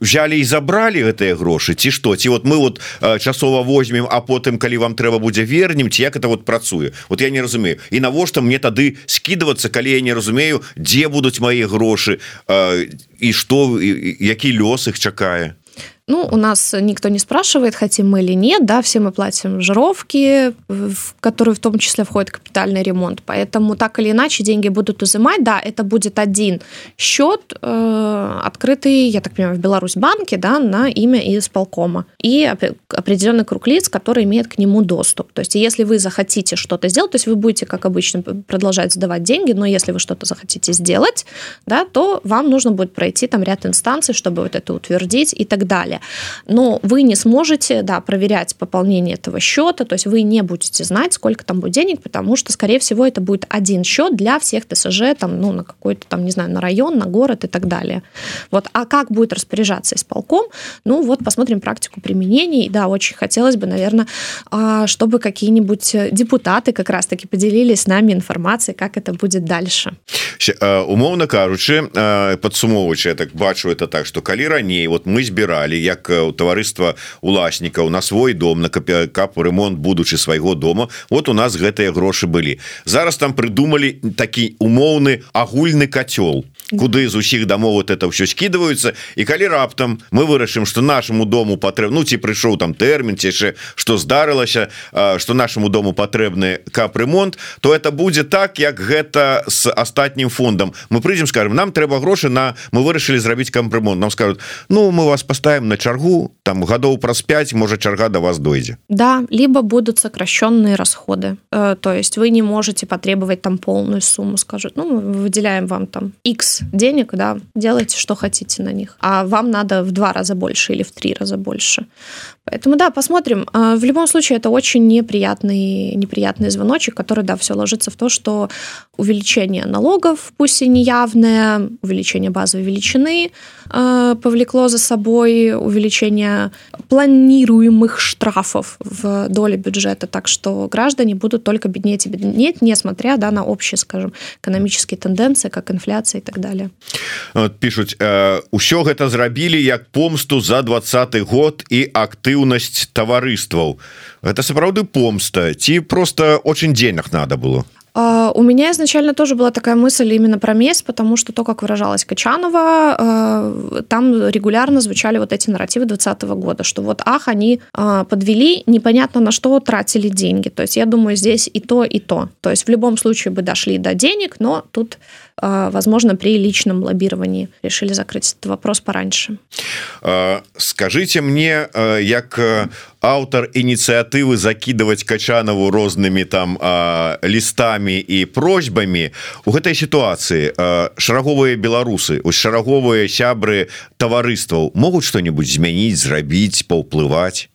взяли і забрали гэтыя грошы ці что ці вот мы вот часова возьмем а потым калі вам трэба будзе вернем ці як это вот працуе вот я не разумею і навошта мне тады скидываться калі я не разумею дзе будуць мои грошы і что які лёс их чакае Ну, у нас никто не спрашивает, хотим мы или нет, да, все мы платим жировки, в которые в том числе входит капитальный ремонт, поэтому так или иначе деньги будут изымать, да, это будет один счет, э, открытый, я так понимаю, в Беларусь банке, да, на имя исполкома, и определенный круг лиц, который имеет к нему доступ. То есть, если вы захотите что-то сделать, то есть вы будете, как обычно, продолжать сдавать деньги, но если вы что-то захотите сделать, да, то вам нужно будет пройти там ряд инстанций, чтобы вот это утвердить и так далее далее. Но вы не сможете да, проверять пополнение этого счета, то есть вы не будете знать, сколько там будет денег, потому что, скорее всего, это будет один счет для всех ТСЖ, там, ну, на какой-то там, не знаю, на район, на город и так далее. Вот. А как будет распоряжаться исполком? Ну, вот посмотрим практику применения. И да, очень хотелось бы, наверное, а, чтобы какие-нибудь депутаты как раз-таки поделились с нами информацией, как это будет дальше. Умовно кажучи, подсумовуючи, я так бачу это так, что калі раней вот мы збирали як у таварыства уласнікаў на свой дом на кап ремонт будучы свайго дома. Вот у нас гэтыя грошы былі. Зараз там придумали такі умоўны агульны котел куды з усіх домов вот это все скидываются і калі раптам мы вырашым что нашему дому патрэб ну ці прыйшоў там тэрмін ціше что здарылася что нашему дому патрэбны кап ремонт то это будзе так як гэта с астатнім фондом мы прыйдзем скажем нам трэба грошы на мы вырашылі зрабіць кампремонт нам скажут ну мы вас поставим на чаргу там гадоў праз 5 можа чарга до вас дойдзе да либо будут сокращенные расходы э, то есть вы не можете потребовать там полную сумму скажут ну выделяем вам там x денег, да, делайте, что хотите на них. А вам надо в два раза больше или в три раза больше. Поэтому, да, посмотрим. А, в любом случае, это очень неприятный, неприятный звоночек, который, да, все ложится в то, что увеличение налогов, пусть и неявное, увеличение базовой величины э, повлекло за собой увеличение планируемых штрафов в доле бюджета. Так что граждане будут только беднеть и беднеть, несмотря да, на общие, скажем, экономические тенденции, как инфляция и так далее. Вот, пишут, э, «Усё гэта зрабілі як помсту за 20 год и актыў актыўнасць таварыстваў это сапраўды помста ці просто очень денег надо было у меня изначально тоже была такая мысль именно про месть, потому что то, как выражалась Качанова, а, там регулярно звучали вот эти нарративы 2020 года, что вот, ах, они подвели, непонятно на что тратили деньги. То есть я думаю, здесь и то, и то. То есть в любом случае бы дошли до денег, но тут возможно, при личном лоббировании решили закрыть этот вопрос пораньше. Скажите мне, як аўтар ініцыятывы закидывать качанову розными там лістами і просьбамі у гэтай сітуацыі шараговыя беларусы ось шараговыя сябры таварыстваў могуць что-нибудь змяніць зрабіць паўплываць А,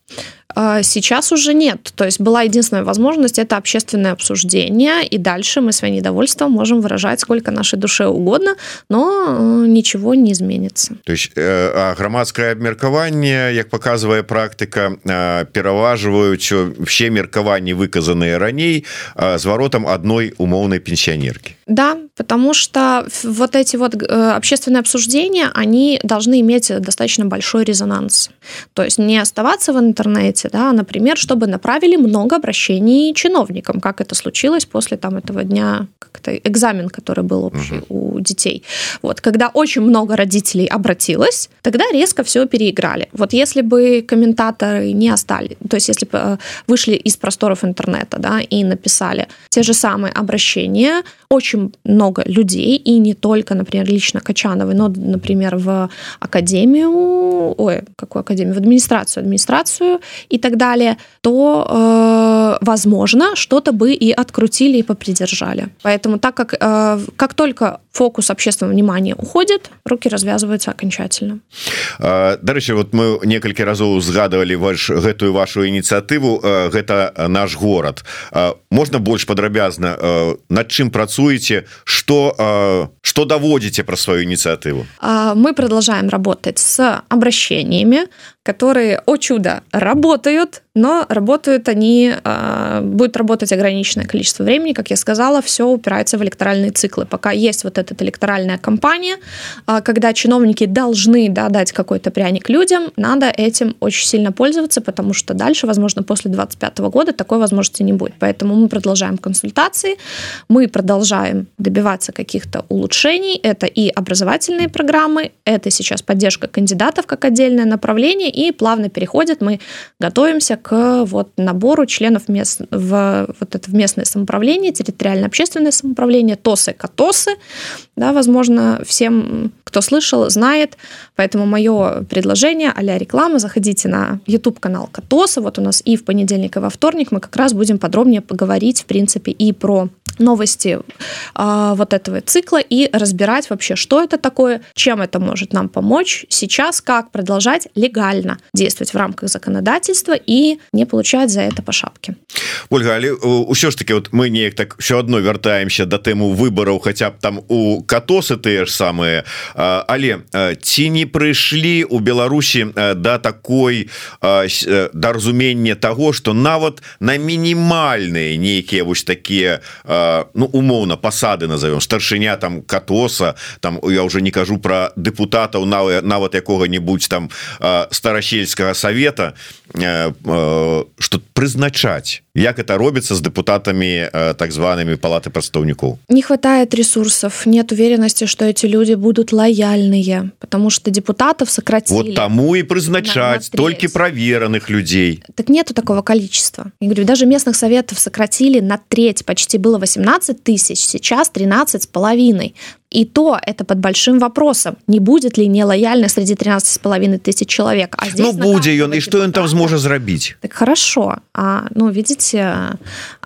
сейчас уже нет. То есть была единственная возможность это общественное обсуждение, и дальше мы свое недовольство можем выражать сколько нашей душе угодно, но э, ничего не изменится. То есть э, громадское обмеркование, как показывая практика, э, пераваживают все меркования, выказанные ранее, с воротом одной умовной пенсионерки. Да, потому что вот эти вот общественные обсуждения, они должны иметь достаточно большой резонанс. То есть не оставаться в интернете, да, например, чтобы направили много обращений чиновникам, как это случилось после там этого дня, как это экзамен, который был общий угу. у детей. Вот, когда очень много родителей обратилось, тогда резко все переиграли. Вот если бы комментаторы не остались, то есть если бы э, вышли из просторов интернета, да, и написали те же самые обращения, очень много людей, и не только, например, лично Качановой, но, например, в академию, ой, какую академию, в администрацию, администрацию и так далее, то, э, возможно, что-то бы и открутили, и попридержали. Поэтому так как, э, как только фокус общественного внимания уходит, руки развязываются окончательно. Дарэчы, вот мы некалькі разоў узгадывали ваш гэтую вашу ініцыятыву гэта наш город можно больше падрабязна над чым працуеце что что даводите про свою инициативу? Мы продолжаем работать с обращениями которые о чудо работают но работают они, а, будет работать ограниченное количество времени, как я сказала, все упирается в электоральные циклы. Пока есть вот эта электоральная кампания, а, когда чиновники должны да, дать какой-то пряник людям, надо этим очень сильно пользоваться, потому что дальше, возможно, после 2025 года такой возможности не будет. Поэтому мы продолжаем консультации, мы продолжаем добиваться каких-то улучшений. Это и образовательные программы, это сейчас поддержка кандидатов как отдельное направление, и плавно переходит, мы готовимся к вот набору членов мест, в вот это в местное самоуправление, территориальное общественное самоуправление, ТОСы, КАТОСы. Да, возможно, всем, кто слышал, знает. Поэтому мое предложение а реклама, заходите на YouTube-канал КАТОСа. Вот у нас и в понедельник, и во вторник мы как раз будем подробнее поговорить, в принципе, и про новости а, вот этого цикла и разбирать вообще, что это такое, чем это может нам помочь сейчас, как продолжать легально действовать в рамках законодательства и не получать за это по шапке. Ольга, але ўсё ж таки вот мы неяк так все одно вяртаемся до тэму выбораў хотя б там у катосы тыя ж самые але ці не прыйшлі у Беларусі да такой да разумення того что нават на мінімальныя нейкія вось такія ну умоўна пасады назовем старшыня там катоса там я уже не кажу про депутатаў нават нават якога-нибудь там старасельскага совета что прызначаць як это робіцца с депутатами так зваными палаты прадстаўнікоў не хватает ресурсов нет уверенности что эти люди будут лояльные потому что депутатов сократили вот тому и прызначать только проверенных людей так нету такого количества я говорю даже местных советов сократили на треть почти было 18 тысяч сейчас 13 с половиной И то это под большим вопросом, не будет ли нелояльных среди 13,5 тысяч человек. А здесь ну, будет он, и что он там сможет сделать? Так хорошо. А, ну, видите,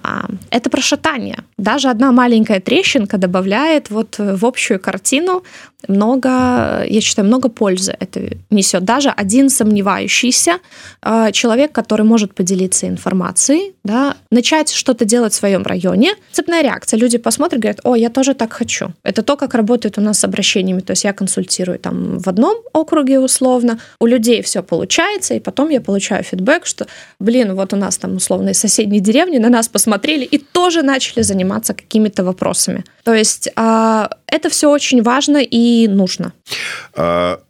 а, это прошатание. Даже одна маленькая трещинка добавляет вот в общую картину много, я считаю, много пользы это несет. Даже один сомневающийся э, человек, который может поделиться информацией, да, начать что-то делать в своем районе, цепная реакция. Люди посмотрят, говорят, о, я тоже так хочу. Это то, как работает у нас с обращениями. То есть я консультирую там в одном округе условно, у людей все получается, и потом я получаю фидбэк, что, блин, вот у нас там условно из соседней деревни на нас посмотрели, и тоже начали заниматься какими-то вопросами. То есть а, это все очень важно и нужно.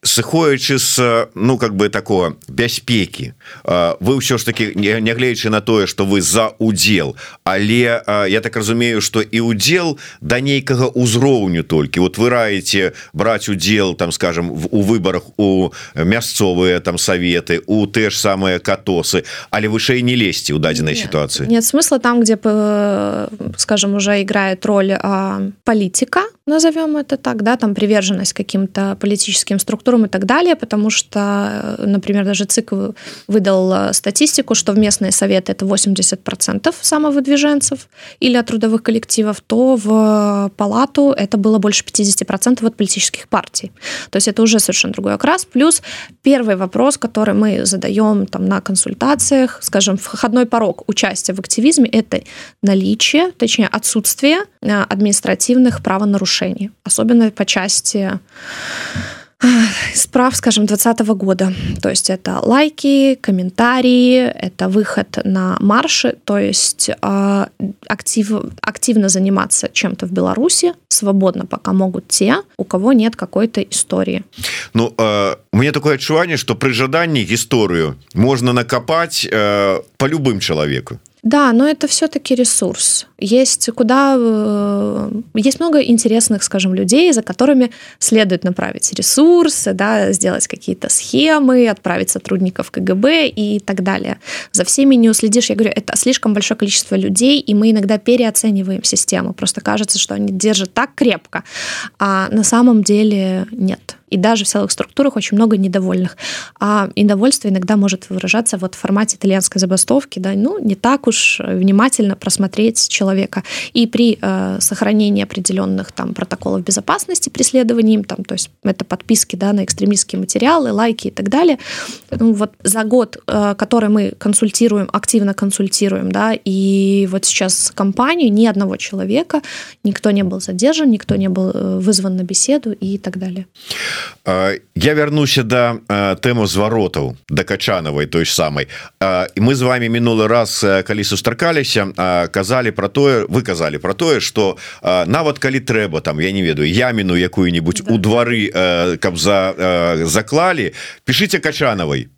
Сыходячы с ну как бы такого бяспеки вы ўсё ж таки нягледзячы на тое что вы за удзел але я так разумею что і удзел да нейкага узроўню толькі. Вот вы раеце браць удзел там скажем у выборах у мясцовыя там советы у те ж самые катосы але вышэй не лезьте у дадзенай ситуации нет смысла там где скажем уже играет роль политика назовем это так да там приверженность каким-то политическим структурам и так далее потому что например даже цик выдал статистику что в местные советы это 80 процентов самовыдвиженцев или от трудовых коллективов то в палату это было больше 50 процентов от политических партий. То есть это уже совершенно другой окрас. Плюс первый вопрос который мы задаем там на консультациях скажем входной порог участия в активизме это наличие точнее отсутствие административных правонарушений особенно по части справ, скажем, 2020 года. То есть это лайки, комментарии, это выход на марши, то есть э, актив, активно заниматься чем-то в Беларуси, свободно пока могут те, у кого нет какой-то истории. Ну, э, у меня такое отчувание, что при жадании историю можно накопать э, по любым человеку. Да, но это все-таки ресурс. Есть куда э, есть много интересных, скажем, людей, за которыми следует направить ресурсы, да, сделать какие-то схемы, отправить сотрудников КГБ и так далее. За всеми не уследишь. Я говорю, это слишком большое количество людей, и мы иногда переоцениваем систему. Просто кажется, что они держат так крепко, а на самом деле нет и даже в силовых структурах очень много недовольных. А недовольство иногда может выражаться вот в формате итальянской забастовки, да, ну, не так уж внимательно просмотреть человека. И при э, сохранении определенных там протоколов безопасности преследований, там, то есть это подписки, да, на экстремистские материалы, лайки и так далее. Ну, вот за год, э, который мы консультируем, активно консультируем, да, и вот сейчас компанию ни одного человека, никто не был задержан, никто не был э, вызван на беседу и так далее. Я вярнуся да тэму зваротаў да качанавай той ж самай і мы з вами мінулы раз калі сустракаліся казалі про тое выказалі про тое что нават калі трэба там я не ведаю яміну якую-нибудь да. у двары каб за заклалі пішыце качанавай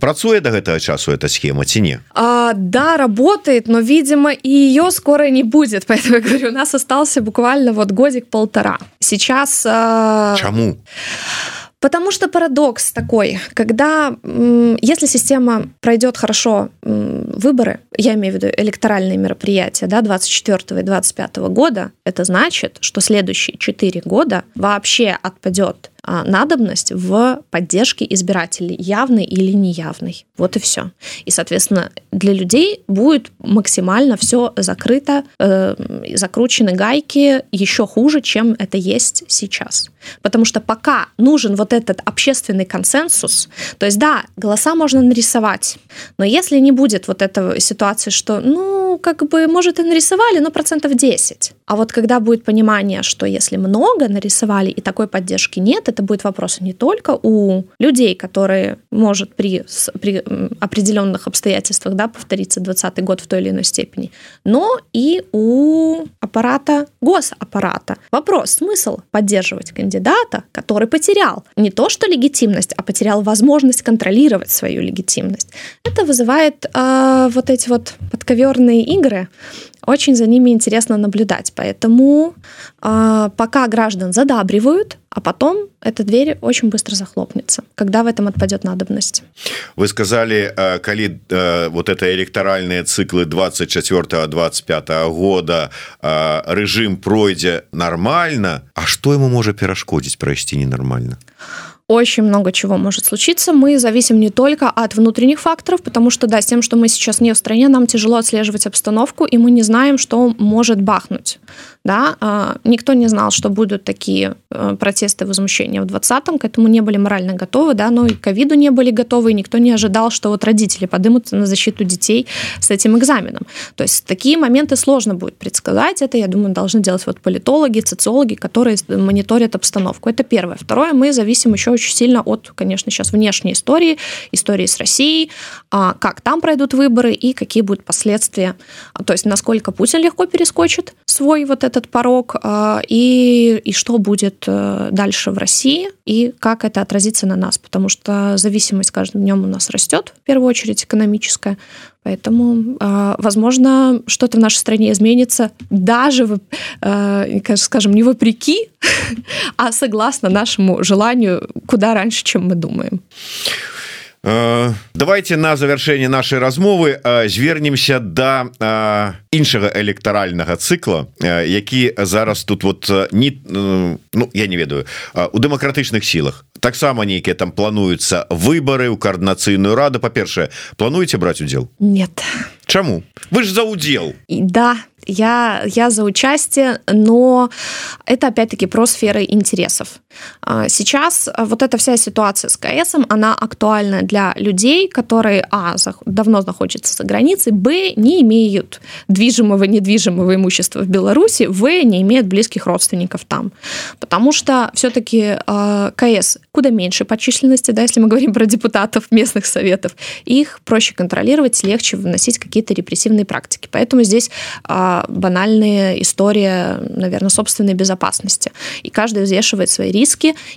працуе до гэтага часу эта схема ці не? А, да работает но видимо и ее скоро не будет. Поэтому говорю у нас остался буквально вот годик полтора. Сейчас а... чему? Потому что парадокс такой, когда если система пройдет хорошо выборы, я имею в виду электоральные мероприятия да, 24 и 25 года, это значит, что следующие 4 года вообще отпадет надобность в поддержке избирателей, явной или неявной. Вот и все. И, соответственно, для людей будет максимально все закрыто, э, закручены гайки еще хуже, чем это есть сейчас. Потому что пока нужен вот этот общественный консенсус, то есть да, голоса можно нарисовать, но если не будет вот этой ситуации, что, ну, как бы, может, и нарисовали, но процентов 10. А вот когда будет понимание, что если много нарисовали и такой поддержки нет, это будет вопрос не только у людей, которые может при, при определенных обстоятельствах да, повториться 2020 год в той или иной степени, но и у аппарата, госаппарата. Вопрос, смысл поддерживать кандидата, который потерял не то что легитимность, а потерял возможность контролировать свою легитимность. Это вызывает э, вот эти вот подковерные игры, очень за ними интересно наблюдать. Поэтому э, пока граждан задабривают, а потом эта дверь очень быстро захлопнется, когда в этом отпадет надобность. Вы сказали, э, коли э, вот это электоральные циклы 24-25 года э, режим пройдет нормально, а что ему может перешкодить пройти ненормально? очень много чего может случиться. Мы зависим не только от внутренних факторов, потому что, да, с тем, что мы сейчас не в стране, нам тяжело отслеживать обстановку, и мы не знаем, что может бахнуть да, а, никто не знал, что будут такие э, протесты, возмущения в 20-м, к этому не были морально готовы, да, но и к ковиду не были готовы, и никто не ожидал, что вот родители подымутся на защиту детей с этим экзаменом. То есть такие моменты сложно будет предсказать, это, я думаю, должны делать вот политологи, социологи, которые мониторят обстановку. Это первое. Второе, мы зависим еще очень сильно от, конечно, сейчас внешней истории, истории с Россией, а, как там пройдут выборы и какие будут последствия. То есть насколько Путин легко перескочит свой вот этот порог а, и, и что будет э, дальше в России и как это отразится на нас, потому что зависимость каждым днем у нас растет, в первую очередь экономическая, Поэтому, а, возможно, что-то в нашей стране изменится даже, скажем, не вопреки, а согласно нашему желанию куда раньше, чем мы думаем. Э, давайте на завершэнне нашай размовы э, звернемся да э, іншага электаральнага цыкла які зараз тут вот не ну я не ведаю у дэмакратычных сілах. Таксама нейкія там плануюцца выборы у коаардынацыйную раду. Па-першае плануеце браць удзел? Нет. Чаму? Вы ж за удзел. Да я, я за участие, но это опять-таки про сферы интересов. А, сейчас вот эта вся ситуация с КС, она актуальна для людей, которые, а, давно находятся за границей, б, не имеют движимого, недвижимого имущества в Беларуси, в, не имеют близких родственников там. Потому что все-таки а, КС куда меньше по численности, да, если мы говорим про депутатов местных советов, их проще контролировать, легче вносить какие-то репрессивные практики. Поэтому здесь а, банальная история, наверное, собственной безопасности. И каждый взвешивает свои риски,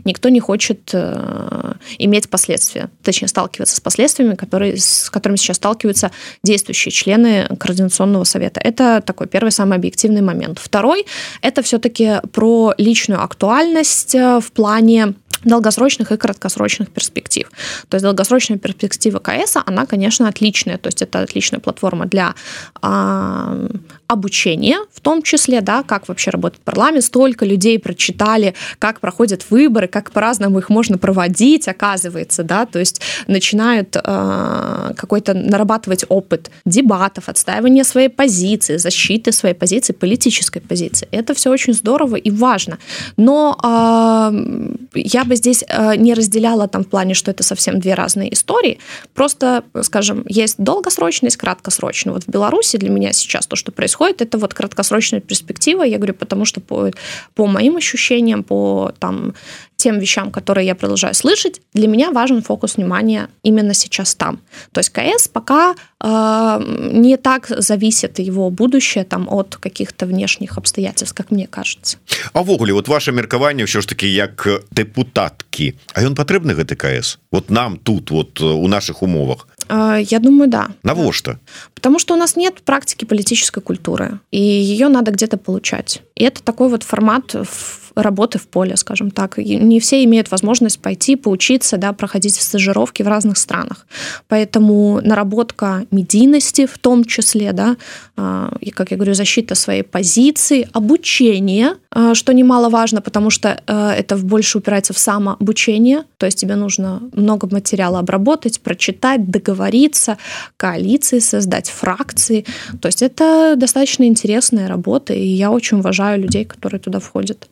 никто не хочет э, иметь последствия, точнее, сталкиваться с последствиями, которые, с которыми сейчас сталкиваются действующие члены Координационного совета. Это такой первый самый объективный момент. Второй – это все-таки про личную актуальность э, в плане долгосрочных и краткосрочных перспектив. То есть долгосрочная перспектива КС, она, конечно, отличная. То есть это отличная платформа для э, обучения, в том числе, да, как вообще работает парламент. Столько людей прочитали, как проходят выборы, как по-разному их можно проводить, оказывается, да, то есть начинают э, какой-то нарабатывать опыт дебатов, отстаивания своей позиции, защиты своей позиции, политической позиции. Это все очень здорово и важно. Но э, я бы здесь э, не разделяла там в плане, что это совсем две разные истории. Просто, скажем, есть долгосрочность, краткосрочная. Вот в Беларуси для меня сейчас то, что происходит, это вот краткосрочная перспектива. Я говорю, потому что по, по моим ощущениям, по там тем вещам, которые я продолжаю слышать, для меня важен фокус внимания именно сейчас там. То есть КС пока э, не так зависит его будущее там от каких-то внешних обстоятельств, как мне кажется. А ввогуле вот ваше меркаванне все ж таки як депутатки А ён патрэбны гэты КС вот нам тут вот у наших умовах э, я думаю да. Навошта потому что у нас нет практики политической культуры и ее надо где-то получать. И это такой вот формат в работы в поле, скажем так. Не все имеют возможность пойти, поучиться, да, проходить стажировки в разных странах. Поэтому наработка медийности в том числе, да, а, и, как я говорю, защита своей позиции, обучение, а, что немаловажно, потому что а, это больше упирается в самообучение, то есть тебе нужно много материала обработать, прочитать, договориться, коалиции создать, фракции. То есть это достаточно интересная работа, и я очень уважаю людей, которые туда входят.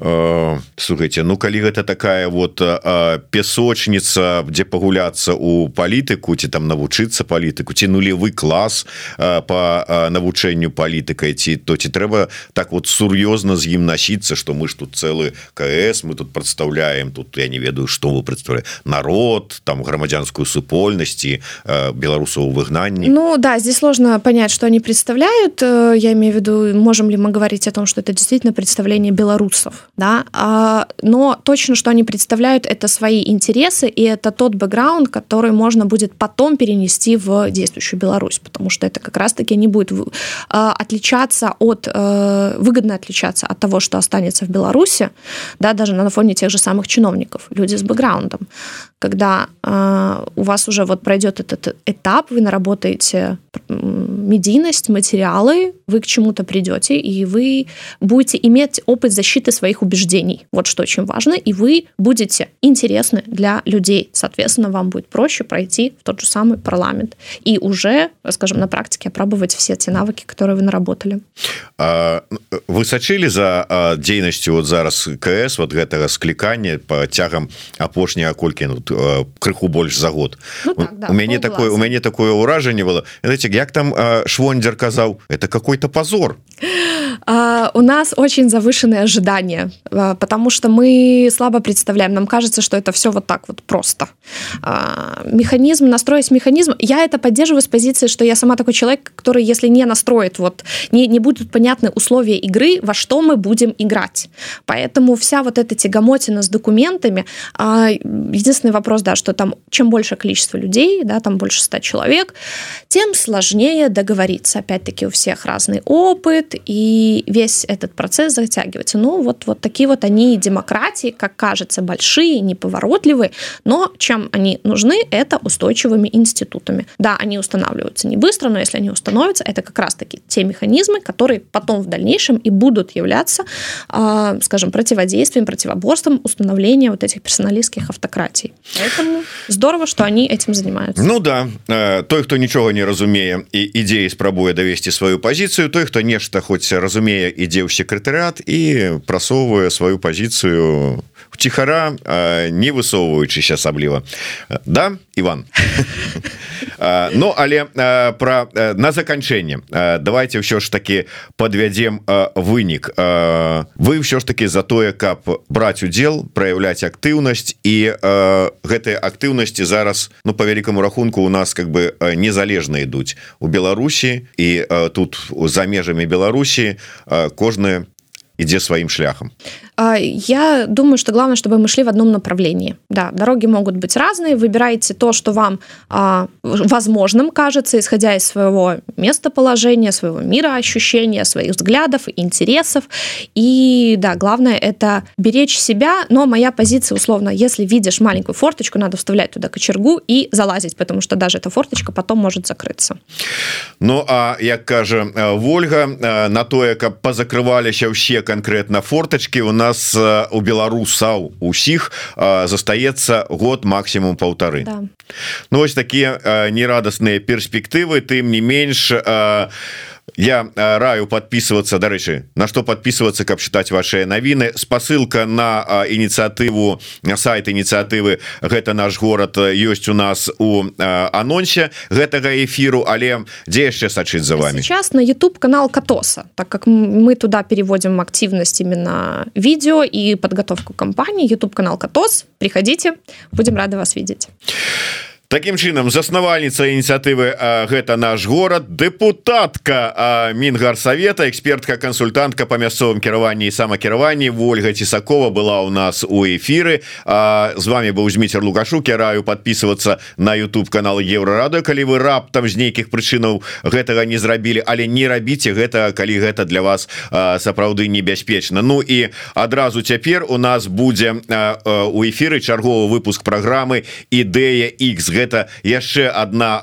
Э, слухайте ну калі гэта такая вот э, песочница где пагуляться у палітыку ці там навучыцца палітыку ці нулевы клас э, по навучэнню палітыкай ці то ці трэба так вот сур'ёзна з ім насіцца что мы ж тут цэлы КС мы тут прадстаўляем тут я не ведаю что вы прадстаўля народ там грамадзянскую супольнасці беларусаў выгнанні. Ну да здесь сложно понять что они представляют. Я имею в виду можем ли мы говорить о том что это действительно представление белорусов ресурсов, да, а, но точно, что они представляют, это свои интересы, и это тот бэкграунд, который можно будет потом перенести в действующую Беларусь, потому что это как раз-таки не будет а, отличаться от, а, выгодно отличаться от того, что останется в Беларуси, да, даже на фоне тех же самых чиновников, люди с бэкграундом. Когда э, у вас уже вот пройдет этот этап, вы наработаете медийность, материалы, вы к чему-то придете, и вы будете иметь опыт защиты своих убеждений. Вот что очень важно. И вы будете интересны для людей. Соответственно, вам будет проще пройти в тот же самый парламент и уже, скажем, на практике опробовать все те навыки, которые вы наработали. А, вы сочили за дзейнасцю вот зараз КС вот гэтага склікання по тягам апошняга колькі ну, Э, крыху больш за год ну, так, да, у мяне такое у мяне такое ўражанне было знаете як там швондзер казаў это какой-то позор у нас очень завышенные ожидания, потому что мы слабо представляем. Нам кажется, что это все вот так вот просто. Механизм, настроить механизм. Я это поддерживаю с позиции, что я сама такой человек, который, если не настроит, вот не, не будут понятны условия игры, во что мы будем играть. Поэтому вся вот эта тягомотина с документами, единственный вопрос, да, что там чем больше количество людей, да, там больше ста человек, тем сложнее договориться. Опять-таки у всех разный опыт, и весь этот процесс затягивается. Ну, вот, вот такие вот они демократии, как кажется, большие, неповоротливые, но чем они нужны, это устойчивыми институтами. Да, они устанавливаются не быстро, но если они установятся, это как раз-таки те механизмы, которые потом в дальнейшем и будут являться, а, скажем, противодействием, противоборством установления вот этих персоналистских автократий. Поэтому здорово, что они этим занимаются. Ну да, э, той, кто ничего не разумее і ідзеі спрабуе давесці сваю пазіцыю той хто нешта хоць разумее ідзе ў секретарыат і прасоўвае сваю пазіцыю ціхара не высоўваючыся асабліва да Иван? Ну але про на заканчэнне давайте ўсё ж таки подвядзем вынік. Вы ўсё ж таки за тое каб браць удзел проявляць актыўнасць і гэтыя актыўнасці зараз ну по вялікаму рахунку у нас как бы незалежна ідуць у Беларусі. І тут за межамі Беларусі кожны ідзе сваім шляхам я думаю что главное чтобы мы шли в одном направлении да дороги могут быть разные выбирайте то что вам возможным кажется исходя из своего местоположения своего мира ощущения своих взглядов интересов и да главное это беречь себя но моя позиция условно если видишь маленькую форточку надо вставлять туда кочергу и залазить потому что даже эта форточка потом может закрыться Ну а як кажа Вольга на тое каб позакрываліся ўсе Конкретно форточки. У нас у беларусаў усіх застаецца год максимум полторы да. Ну вось такія нерадасныя перспектывы. Тым не менш у я раю подписываться дарэчы на что подписываться каб читать ваши навіны спасылка на ініцыятыву на сайт ініцыятывы гэта наш город ёсць у нас у анонсе гэтага эфиру але дзе яшчэ сачыць за вами сейчас на YouTube канал катоса так как мы туда переводим активность именно видео и подготовку компании YouTube канал катос. Приходите будем рады вас видеть Такім чынам заснавальніца ініцыятывы гэта наш горад депутатка мінгарсавета экспертка кансультантка по мясцовым кіраванні і самакіраванні Вольга цісакова была у нас у эфиры з вами быў зміцер лукашук. Я раю подписываться на YouTube канал еврорада калі вы раптам з нейкіх прычынаў гэтага не зрабілі але не рабіце гэта калі гэта для вас сапраўды небяспечна. Ну і адразу цяпер у нас будзе у эфиры чарговы выпуск программы ідэя X гэта яшчэ одна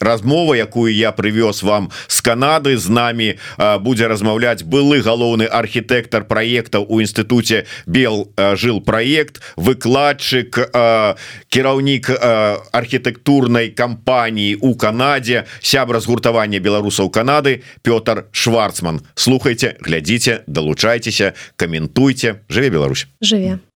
размова якую я привёз вам с Канады. З нами будзе размаўляць былы галоўны архітэктар проектаў у інстытуце бел жил проект выкладчык кіраўнік архітэктурнай кампаніі у Канадзе сябра згуртавання беларусаў Канады Пётр шварцман. Слухайте глядзіце далучайцеся каментуйте жыве Беларусь! Жыве